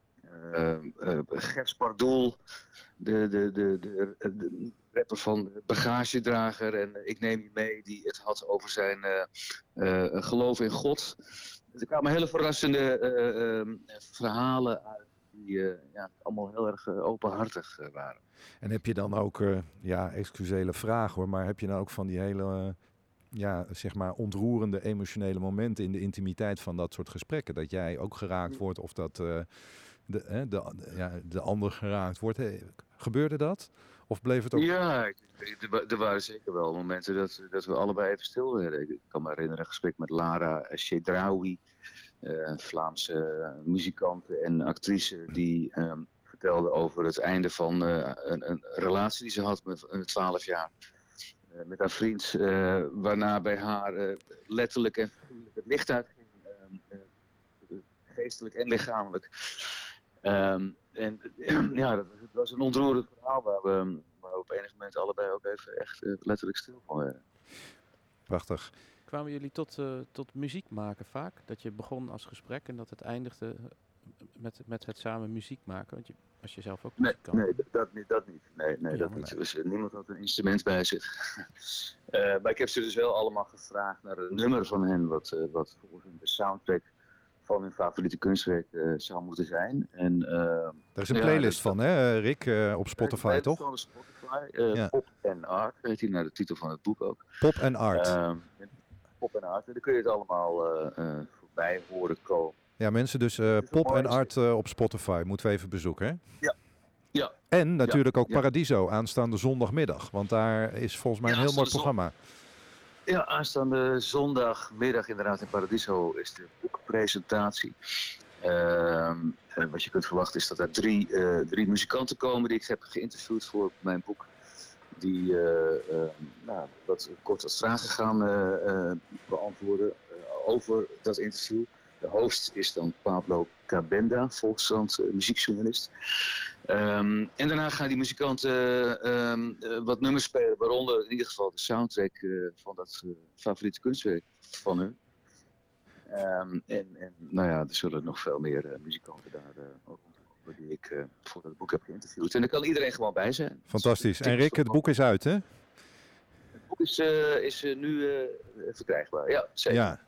Gers Pardoel, de, de, de, de, de rapper van bagagedrager en Ik Neem Je Mee, die het had over zijn geloof in God. Er kwamen hele verrassende uh, uh, verhalen uit die uh, ja, allemaal heel erg openhartig waren. En heb je dan ook, ja, excusele vraag hoor, maar heb je dan ook van die hele, ja, zeg maar ontroerende emotionele momenten in de intimiteit van dat soort gesprekken? Dat jij ook geraakt wordt of dat de, de, de, ja, de ander geraakt wordt. Gebeurde dat? Of bleef het ook... Ja, er waren zeker wel momenten dat, dat we allebei even stil werden. Ik kan me herinneren een gesprek met Lara Shedraoui, uh, Vlaamse muzikant en actrice, die um, vertelde over het einde van uh, een, een, relatie die ze had met twaalf jaar. Uh, met haar vriend, waarna bij haar letterlijk en het licht uitging, geestelijk en lichamelijk. Um, en ja, dat was een ontroerend verhaal waar we, waar we op enig moment allebei ook even echt uh, letterlijk stil van werden. Prachtig. Kwamen jullie tot, uh, tot muziek maken vaak? Dat je begon als gesprek en dat het eindigde met, met het samen muziek maken? Want je, als je zelf ook nee, kan. Nee, dat niet. Dat niet. Nee, nee, ja, dat niet. Dus, niemand had een instrument bij zich. uh, maar ik heb ze dus wel allemaal gevraagd naar een nummer van hen, wat, wat volgens de soundtrack van hun favoriete kunstwerk uh, zou moeten zijn. En, uh, er is een playlist ja, van, hè, Rick, uh, op Spotify, ja, toch? Van Spotify, ja. Pop and Art, heet hij naar de titel van het boek ook. Pop and Art. Pop and Art, en dan kun je het allemaal voorbij horen komen. Ja, mensen, dus Pop and Art op Spotify moeten we even bezoeken, hè? Ja. Ja. En natuurlijk ook Paradiso aanstaande zondagmiddag, want daar is volgens mij een heel mooi programma. Ja, aanstaande zondagmiddag inderdaad in Paradiso is de boekpresentatie. Uh, wat je kunt verwachten is dat er drie, uh, drie muzikanten komen die ik heb geïnterviewd voor mijn boek. Die uh, nou, wat kort wat vragen gaan beantwoorden over dat interview. De host is dan Pablo Cabenda, Volkskrant muziekjournalist. Um, en daarna gaan die muzikanten uh, wat nummers spelen, waaronder in ieder geval de soundtrack van dat favoriete kunstwerk van hun. Um, en, en nou ja, er zullen nog veel meer muzikanten daar die ik voor dat boek heb geïnterviewd. En daar kan iedereen gewoon bij zijn. Fantastisch. En Rick, het boek is uit, hè? Het boek is, is nu verkrijgbaar, ja, zeker. Ja.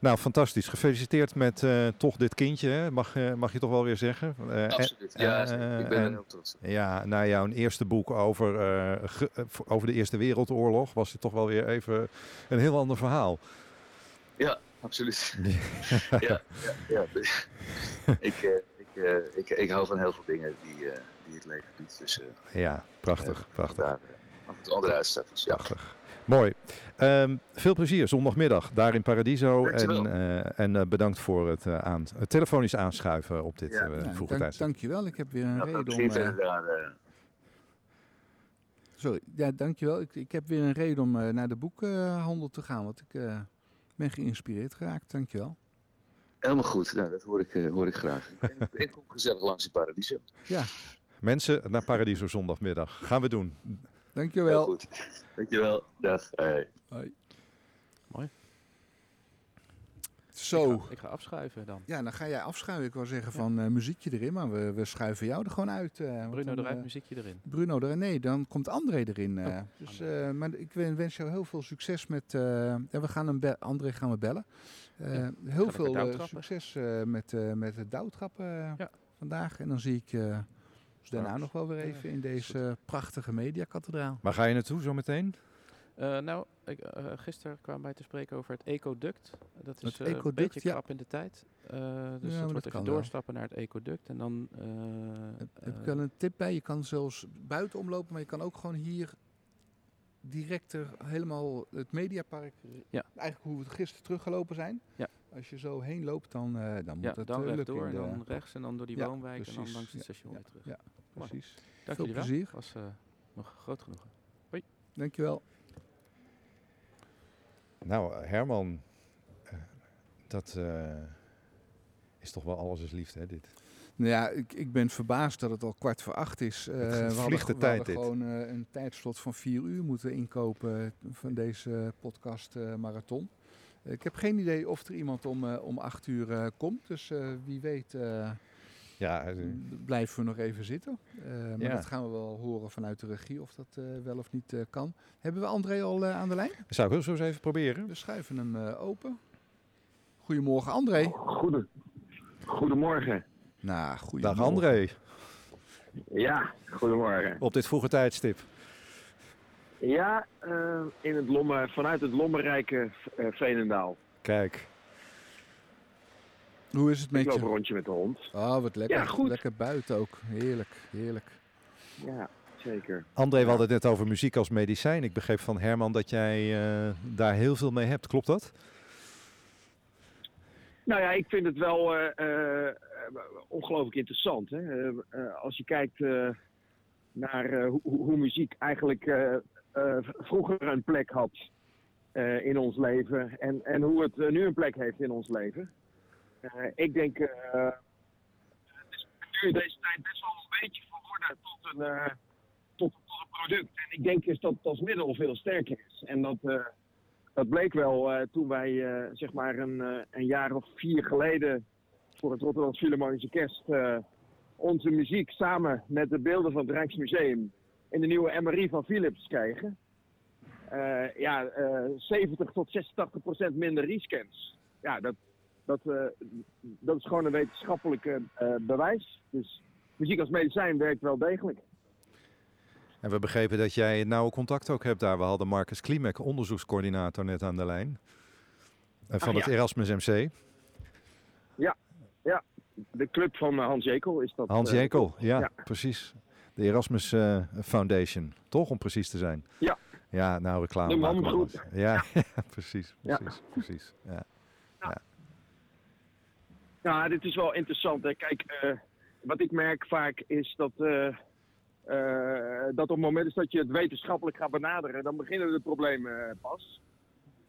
Nou, fantastisch. Gefeliciteerd met eh, toch dit kindje, hè? Mag, eh, mag je toch wel weer zeggen? Eh, en- Absoluut. Ja, eh, ik ben er heel trots. Ja, na jouw eerste boek over, eh, ge- eh, over de Eerste Wereldoorlog was het toch wel weer even een heel ander verhaal. Absoluut. ja, ja, ja. ik, eh, ik, ik, hou van heel veel dingen die, eh, die het leven biedt. Dus eh, Ja, prachtig, prachtig, daar toe andere uitstapjes. Ja. prachtig. Mooi. Ehm, veel plezier zondagmiddag daar in Paradiso. En, Dankjewel. eh, en eh, bedankt voor het, eh, aan, het telefonisch aanschuiven op dit Ja. vroege dank, tijdstip. dankjewel. Ik heb weer een Nou, reden om... daar. Sorry, ja, dankjewel. Ik, ik heb weer een reden om eh, naar de boekhandel te gaan, want ik eh, ben geïnspireerd geraakt. Dankjewel. Helemaal goed. Nou, dat hoor ik, eh, hoor ik graag. Ik, kom gezellig langs in Paradiso. Ja, Mensen naar Paradiso zondagmiddag. Gaan we doen. Heel dankjewel. goed. Dankjewel. Dag. Hey. Mooi. Zo. Ik ga, ik ga afschuiven dan. Ja, dan ga jij afschuiven. Ik wil zeggen van eh, muziekje erin, maar we, we schuiven jou er gewoon uit. eh, Bruno dan, eruit, muziekje erin. Bruno er, nee, dan komt André erin. eh. Oh, dus, eh, maar ik wen- wens jou heel veel succes met. eh, ja, we gaan hem André gaan we bellen. Eh, heel veel eh, succes eh, met, eh, met het douwtrappen eh, Ja. vandaag. En dan zie ik eh daarna Straks. nog wel weer even in deze prachtige mediakathedraal. Waar ga je naartoe zometeen? Eh, nou, ik, gisteren kwamen wij te spreken over het ecoduct. Dat is Het eh, een ecoduct, beetje ja. krap in de tijd. Eh, dus maar dat dat wordt even wel. doorstappen naar het ecoduct. En dan... eh, Heb heb ik wel een tip bij? Je kan zelfs buiten omlopen, maar je kan ook gewoon hier direct er helemaal het Mediapark, Ja. eigenlijk hoe we gisteren teruggelopen zijn. Ja. Als je zo heen loopt, dan, eh, dan moet ja, het dan eh, lukken de- dan rechts en dan door die Ja, woonwijk en dan langs het station ja, weer terug. ja. Precies. Dank Veel jullie wel. plezier. was eh, nog groot genoegen. Dankjewel. Nou, eh, Herman, eh, dat eh, is toch wel alles is liefde, hè, dit? Nou ja, ik, ik ben verbaasd dat het al kwart voor acht is. Eh, we hadden, vliegt de we tijd, hadden dit. gewoon eh, een tijdslot van vier uur moeten inkopen van deze podcast eh, marathon. Ik heb geen idee of er iemand om, eh, om acht uur eh, komt. Dus eh, wie weet eh, Ja, blijven we nog even zitten. Eh, maar Ja. dat gaan we wel horen vanuit de regie of dat eh, wel of niet eh, kan. Hebben we André al eh, aan de lijn? zou ik heel zo eens even proberen? We schuiven hem eh, open. Goedemorgen André. Goede, goedemorgen. Nou, goedemorgen. Dag André, Ja, goedemorgen. op dit vroege tijdstip. Ja, eh, in het Lomme, vanuit het lommerrijke eh Veenendaal. Kijk, Hoe is het Ik met loop een je? rondje met de hond. Oh, wat lekker. Ja, goed. Lekker buiten ook. Heerlijk, heerlijk. Ja, zeker. André, we hadden het net over muziek als medicijn. Ik begreep van Herman dat jij eh, daar heel veel mee hebt. Klopt dat? Nou ja, ik vind het wel eh, eh, ongelooflijk interessant. Hè? Eh, als je kijkt naar hoe, hoe muziek eigenlijk vroeger een plek had in ons leven. En, en hoe het nu een plek heeft in ons leven. Ik denk, het nu deze tijd best wel een beetje verworden tot een, tot, een product. En ik denk dus dat het als middel veel sterker is. En dat, dat bleek wel eh, toen wij eh, zeg maar een, eh, een jaar of vier geleden voor het Rotterdam Philharmonisch Orkest eh, onze muziek samen met de beelden van het Rijksmuseum in de nieuwe MRI van Philips kregen. Ja, eh 70 tot 86 procent minder rescans. Ja, dat, dat, dat is gewoon een wetenschappelijke eh, bewijs. Dus muziek als medicijn werkt wel degelijk. En we begrepen dat jij nauwe contact ook hebt daar. We hadden Marcus Klimek, onderzoekscoördinator, net aan de lijn. Van Ah, het ja. Erasmus MC. De club van eh, Hans Jekel is dat. Hans eh, Jekel, ja, Ja. precies. De Erasmus eh, Foundation, toch? Om precies te zijn. Ja. Ja, nou reclame De man maken we goed. wat. Ja, ja, precies, Ja. precies, precies. Ja. Ja, dit is wel interessant. Hè. Kijk, wat ik merk vaak is dat, dat op het moment is dat je het wetenschappelijk gaat benaderen, dan beginnen de problemen eh, pas.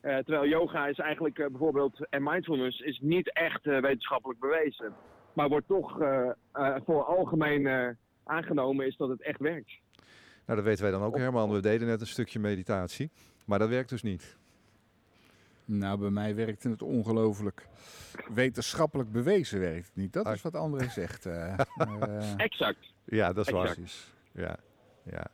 Eh, terwijl yoga is eigenlijk eh, bijvoorbeeld, en mindfulness is niet echt eh, wetenschappelijk bewezen. Maar wordt toch eh, eh, voor algemeen eh, aangenomen is dat het echt werkt. Nou, dat weten wij dan ook, Herman. We deden net een stukje meditatie. Maar dat werkt dus niet. Nou, bij mij werkte het ongelooflijk. Wetenschappelijk bewezen werkt het niet. Dat is wat André zegt. eh. Maar, eh, Exact. Ja, dat is waar. Ja, ja.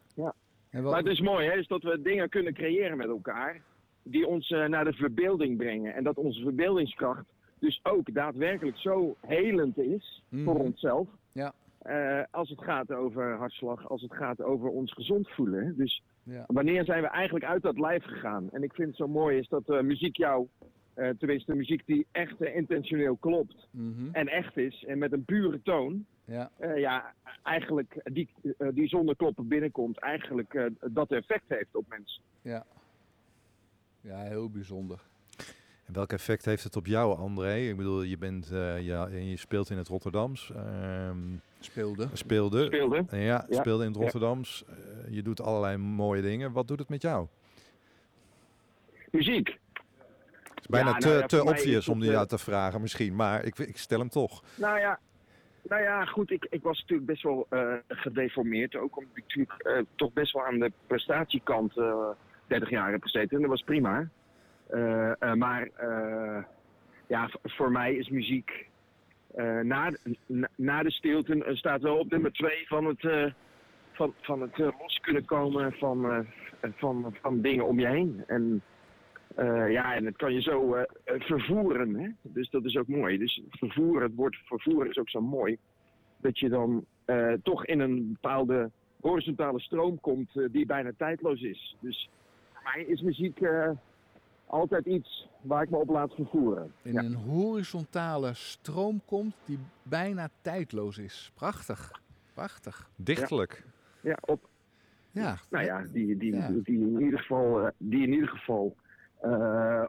en wel- Maar het is mooi hè, is dat we dingen kunnen creëren met elkaar. die ons eh, naar de verbeelding brengen. En dat onze verbeeldingskracht dus ook daadwerkelijk zo helend is voor Mhm. onszelf. Ja. Eh, als het gaat over hartslag, als het gaat over ons gezond voelen. Dus Ja. wanneer zijn we eigenlijk uit dat lijf gegaan? En ik vind het zo mooi is dat eh, muziek jou, eh tenminste muziek die echt intentioneel klopt Mhm. en echt is en met een pure toon. Ja. eh, ja, eigenlijk die, eh, die zonder kloppen binnenkomt, eigenlijk eh, dat effect heeft op mensen. Ja. Ja, heel bijzonder. En welk effect heeft het op jou, André? Ik bedoel, je, bent, eh, ja, je speelt in het Rotterdams. ehm, Speelde. speelde. Speelde. Ja, Ja. speelde in het. Rotterdams. Eh, je doet allerlei mooie dingen. Wat doet het met jou? Muziek. Het is bijna Ja, te, nou ja, te obvious om die eh, jou te vragen misschien. Maar ik, ik stel hem toch. Nou ja, nou ja goed, ik, ik was natuurlijk best wel eh, gedeformeerd. Ook omdat ik natuurlijk eh, toch best wel aan de prestatiekant eh 30 jaar heb gezeten. En dat was prima. Maar ja, voor mij is muziek na, na, na de stilte staat wel op nummer 2 van het, van, van het los kunnen komen van, van, van dingen om je heen. En eh, ja, en het kan je zo eh, eh, vervoeren. Hè? Dus dat is ook mooi. Dus vervoeren, het woord vervoeren is ook zo mooi. Dat je dan eh, toch in een bepaalde horizontale stroom komt die bijna tijdloos is. Dus voor mij is muziek eh, altijd iets waar ik me op laat vervoeren. In Ja. een horizontale stroom komt die bijna tijdloos is. Prachtig. Prachtig. Dichtelijk. Ja, op, Ja. nou ja, die, die, Ja. die in ieder geval, eh, die in ieder geval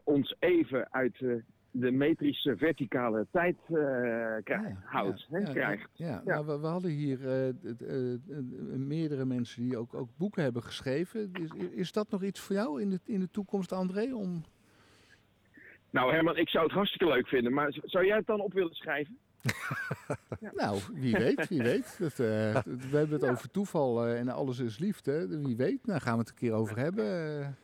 ons even uit eh, de metrische verticale tijd eh, krijgt, Ja, houdt, ja, krijgt. Ja, Ja. Nou, we, we hadden hier eh, eh, eh, meerdere mensen die ook, ook boeken hebben geschreven. Is, is dat nog iets voor jou in de, in de toekomst, André? Om... Nou Herman, ik zou het hartstikke leuk vinden, maar zou jij het dan op willen schrijven? Nou, wie weet, wie weet. Dat, eh, we hebben het over toeval eh, en alles is liefde. Wie weet, daar gaan we het een keer over hebben.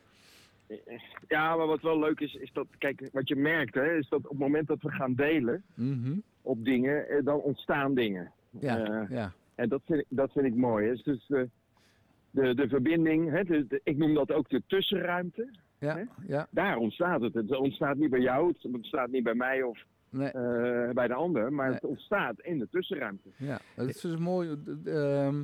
Eh. Ja, maar wat wel leuk is, is dat, kijk, wat je merkt, hè, is dat op het moment dat we gaan delen Mhm. op dingen, eh, dan ontstaan dingen. Ja, Eh, ja, En dat vind ik, dat vind ik mooi. hè. Dus de, de, de verbinding, hè, de, de- ik noem dat ook de tussenruimte. ja, Hè? ja. Daar ontstaat het. Het ontstaat niet bij jou, het ontstaat niet bij mij of Nee, eh, bij de ander, maar Nee. het ontstaat in de tussenruimte. ja. Dat is dus mooi. ehm,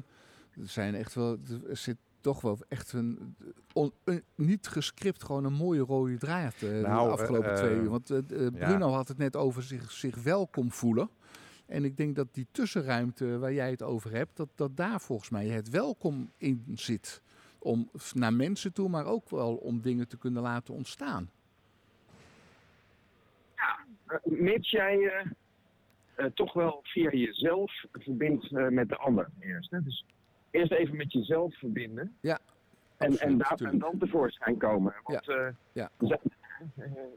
er zijn echt wel, er zit toch wel echt een, on- een- niet gescript, gewoon een mooie rode draad eh, Nou, de afgelopen eh, twee uur. Want eh, eh, ja. Bruno had het net over zich, zich welkom voelen. En ik denk dat die tussenruimte waar jij het over hebt, dat, dat daar volgens mij het welkom in zit. Om naar mensen toe, maar ook wel om dingen te kunnen laten ontstaan. Eh, mits jij toch wel via jezelf verbindt eh, met de ander eerst. Hè? Dus eerst even met jezelf verbinden. Ja, En, en, daar, en dan tevoorschijn komen. Want, eh, Ja.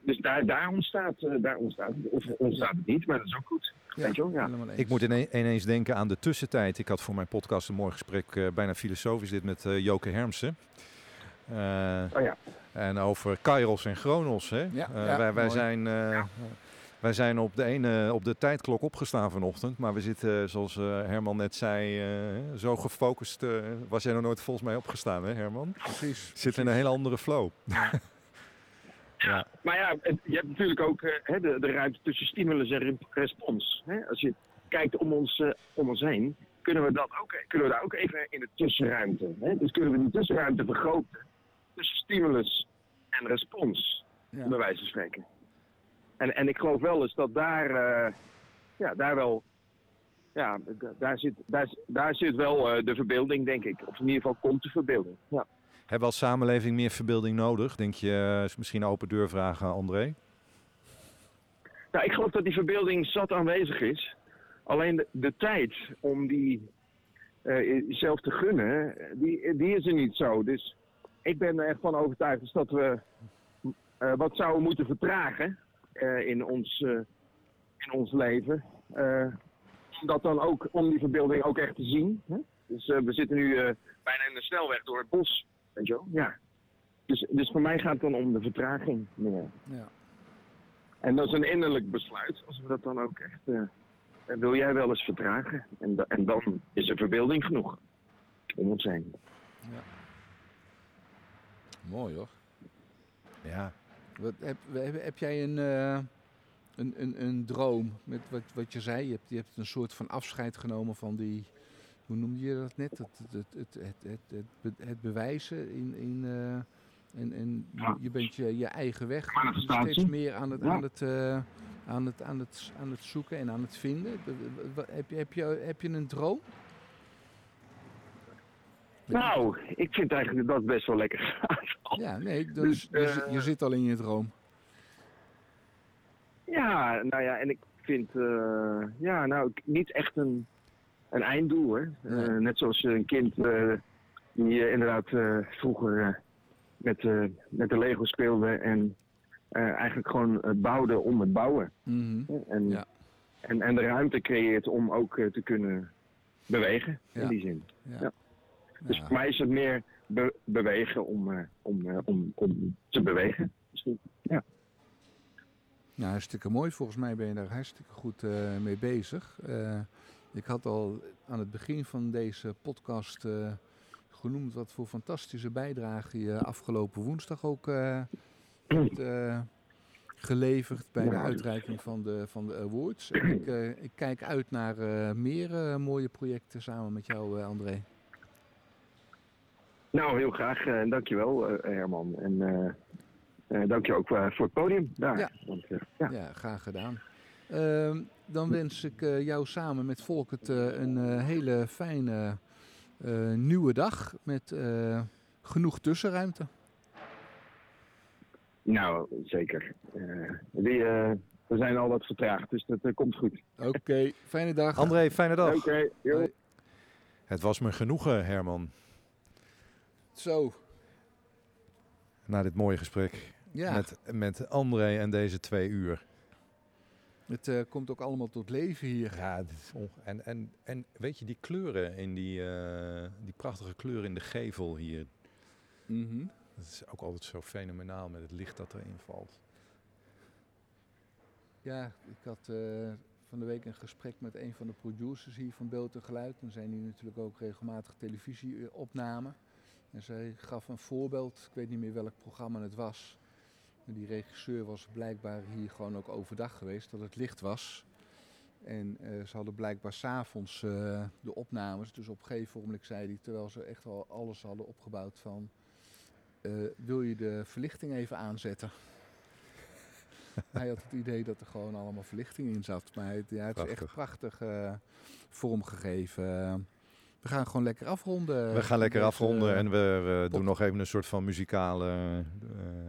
Dus daar, daar, ontstaat, eh, daar ontstaat, of ontstaat het niet, maar dat is ook goed. Weet je wel? Ja. Ik moet ine- ineens denken aan de tussentijd. Ik had voor mijn podcast een mooi gesprek, eh, bijna filosofisch dit, met eh, Joke Hermsen. Eh, Oh ja. En over Kairos en Chronos. Hè? Ja, Eh, ja, wij, wij, zijn, eh, wij zijn op de ene op de tijdklok opgestaan vanochtend. Maar we zitten, zoals eh, Herman net zei, eh, zo gefocust. eh, was jij nog nooit volgens mij opgestaan, hè Herman? Precies. Zit in een hele andere flow. Maar ja, het- je hebt natuurlijk ook eh, hè, de, de ruimte tussen stimulus en re- respons. Hè? Als je kijkt om ons, eh, om ons heen, kunnen we, dat ook, kunnen we daar ook even in de tussenruimte. Hè? Dus kunnen we die tussenruimte vergroten tussen stimulus en respons, Ja. bij wijze van spreken. En, en ik geloof wel eens dat daar, eh, ja, daar wel, ja, daar zit, daar, daar zit wel eh, de verbeelding, denk ik. Of in ieder geval komt de verbeelding. Ja. Hebben we als samenleving meer verbeelding nodig? Denk je, is misschien een open deur vragen, André? Nou, ik geloof dat die verbeelding zat aanwezig is. Alleen de, de tijd om die eh, zelf te gunnen, die, die is er niet zo. Dus ik ben er echt van overtuigd dus dat we wat zouden moeten vertragen in, ons, eh, in ons leven. Eh, om dat dan ook, om die verbeelding ook echt te zien. Hè? Dus eh, we zitten nu eh, bijna in de snelweg door het bos, weet je wel? Ja. Dus, dus voor mij gaat het dan om de vertraging meer. Ja. En dat is een innerlijk besluit, als we dat dan ook echt. eh, eh, wil jij wel eens vertragen? En, da- en dan is er verbeelding genoeg om ons heen. Mooi hoor. Ja. Wat, heb, heb, heb jij een, uh, een, een, een droom met wat, wat je zei? Je hebt, je hebt een soort van afscheid genomen van die, hoe noemde je dat net? Het, het, het, het, het, het, het bewijzen in, in uh, en, en Ja. je bent je, je eigen weg steeds meer aan het, Ja. aan, het, uh, aan, het, aan, het, aan het zoeken en aan het vinden. Heb je, heb je, heb je een droom? Nou, ik vind eigenlijk dat best wel lekker gaat. Ja, nee, dus, Dus, je, eh, je zit al in je droom. Ja, nou ja, en ik vind, eh, ja, nou, niet echt een, een einddoel, hè. Nee. Eh, net zoals een kind die inderdaad vroeger met, met de Lego speelde en eigenlijk gewoon bouwde om het bouwen. Mhm. En, Ja. en, en de ruimte creëert om ook te kunnen bewegen, Ja. in die zin. Ja. Ja. Dus voor mij is het meer be- bewegen om, eh, om, eh, om, om te bewegen. Ja. Ja, hartstikke mooi. Volgens mij ben je daar hartstikke goed eh, mee bezig. Eh, ik had al aan het begin van deze podcast eh, genoemd wat voor fantastische bijdrage je afgelopen woensdag ook eh, hebt eh, geleverd bij de uitreiking van de, van de awards. En ik, eh, ik kijk uit naar eh, meer mooie projecten samen met jou, eh, André. Nou, heel graag. eh, dankjewel, eh Herman. En eh eh, dank je ook eh, voor het podium daar. Ja. Want, ja. Ja, graag gedaan. Ehm, dan wens ik eh, jou samen met Volkert eh, een eh, hele fijne eh, nieuwe dag met eh, genoeg tussenruimte. Nou, zeker. Eh, die, eh, we zijn al wat vertraagd, dus dat eh, komt goed. Oké, fijne dag. André, fijne dag. Oké. Het was me genoegen, Herman, Zo, na dit mooie gesprek ja, met, met André en deze twee uur. het eh, komt ook allemaal tot leven hier. Ja, en, en, en weet je, die kleuren in die, eh, die prachtige kleuren in de gevel hier. Mhm. Dat is ook altijd zo fenomenaal met het licht dat erin valt. Ja, ik had eh, van de week een gesprek met een van de producers hier van Beeld en Geluid. En zijn hier natuurlijk ook regelmatig televisieopnamen. En zij gaf een voorbeeld, ik weet niet meer welk programma het was. Die regisseur was blijkbaar hier gewoon ook overdag geweest, dat het licht was. En eh, ze hadden blijkbaar s'avonds eh de opnames. Dus op een gegeven moment zei hij, terwijl ze echt al alles hadden opgebouwd van... eh, wil je de verlichting even aanzetten? hij had het idee dat er gewoon allemaal verlichting in zat. Maar het, ja, het is echt prachtig vormgegeven. We gaan gewoon lekker afronden. We gaan lekker afronden eh, en we, we doen nog even een soort van muzikale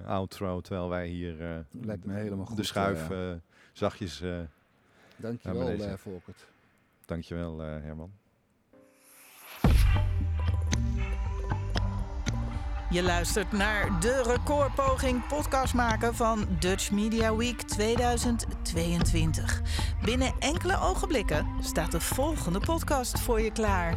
eh, outro. Terwijl wij hier eh, Lijkt me helemaal de goed, schuif eh. eh, zachtjes... eh Dankjewel, naar beneden. eh Volkert. dankjewel eh, Herman. Je luistert naar de recordpoging podcast maken van Dutch Media Week 2022. Binnen enkele ogenblikken staat de volgende podcast voor je klaar.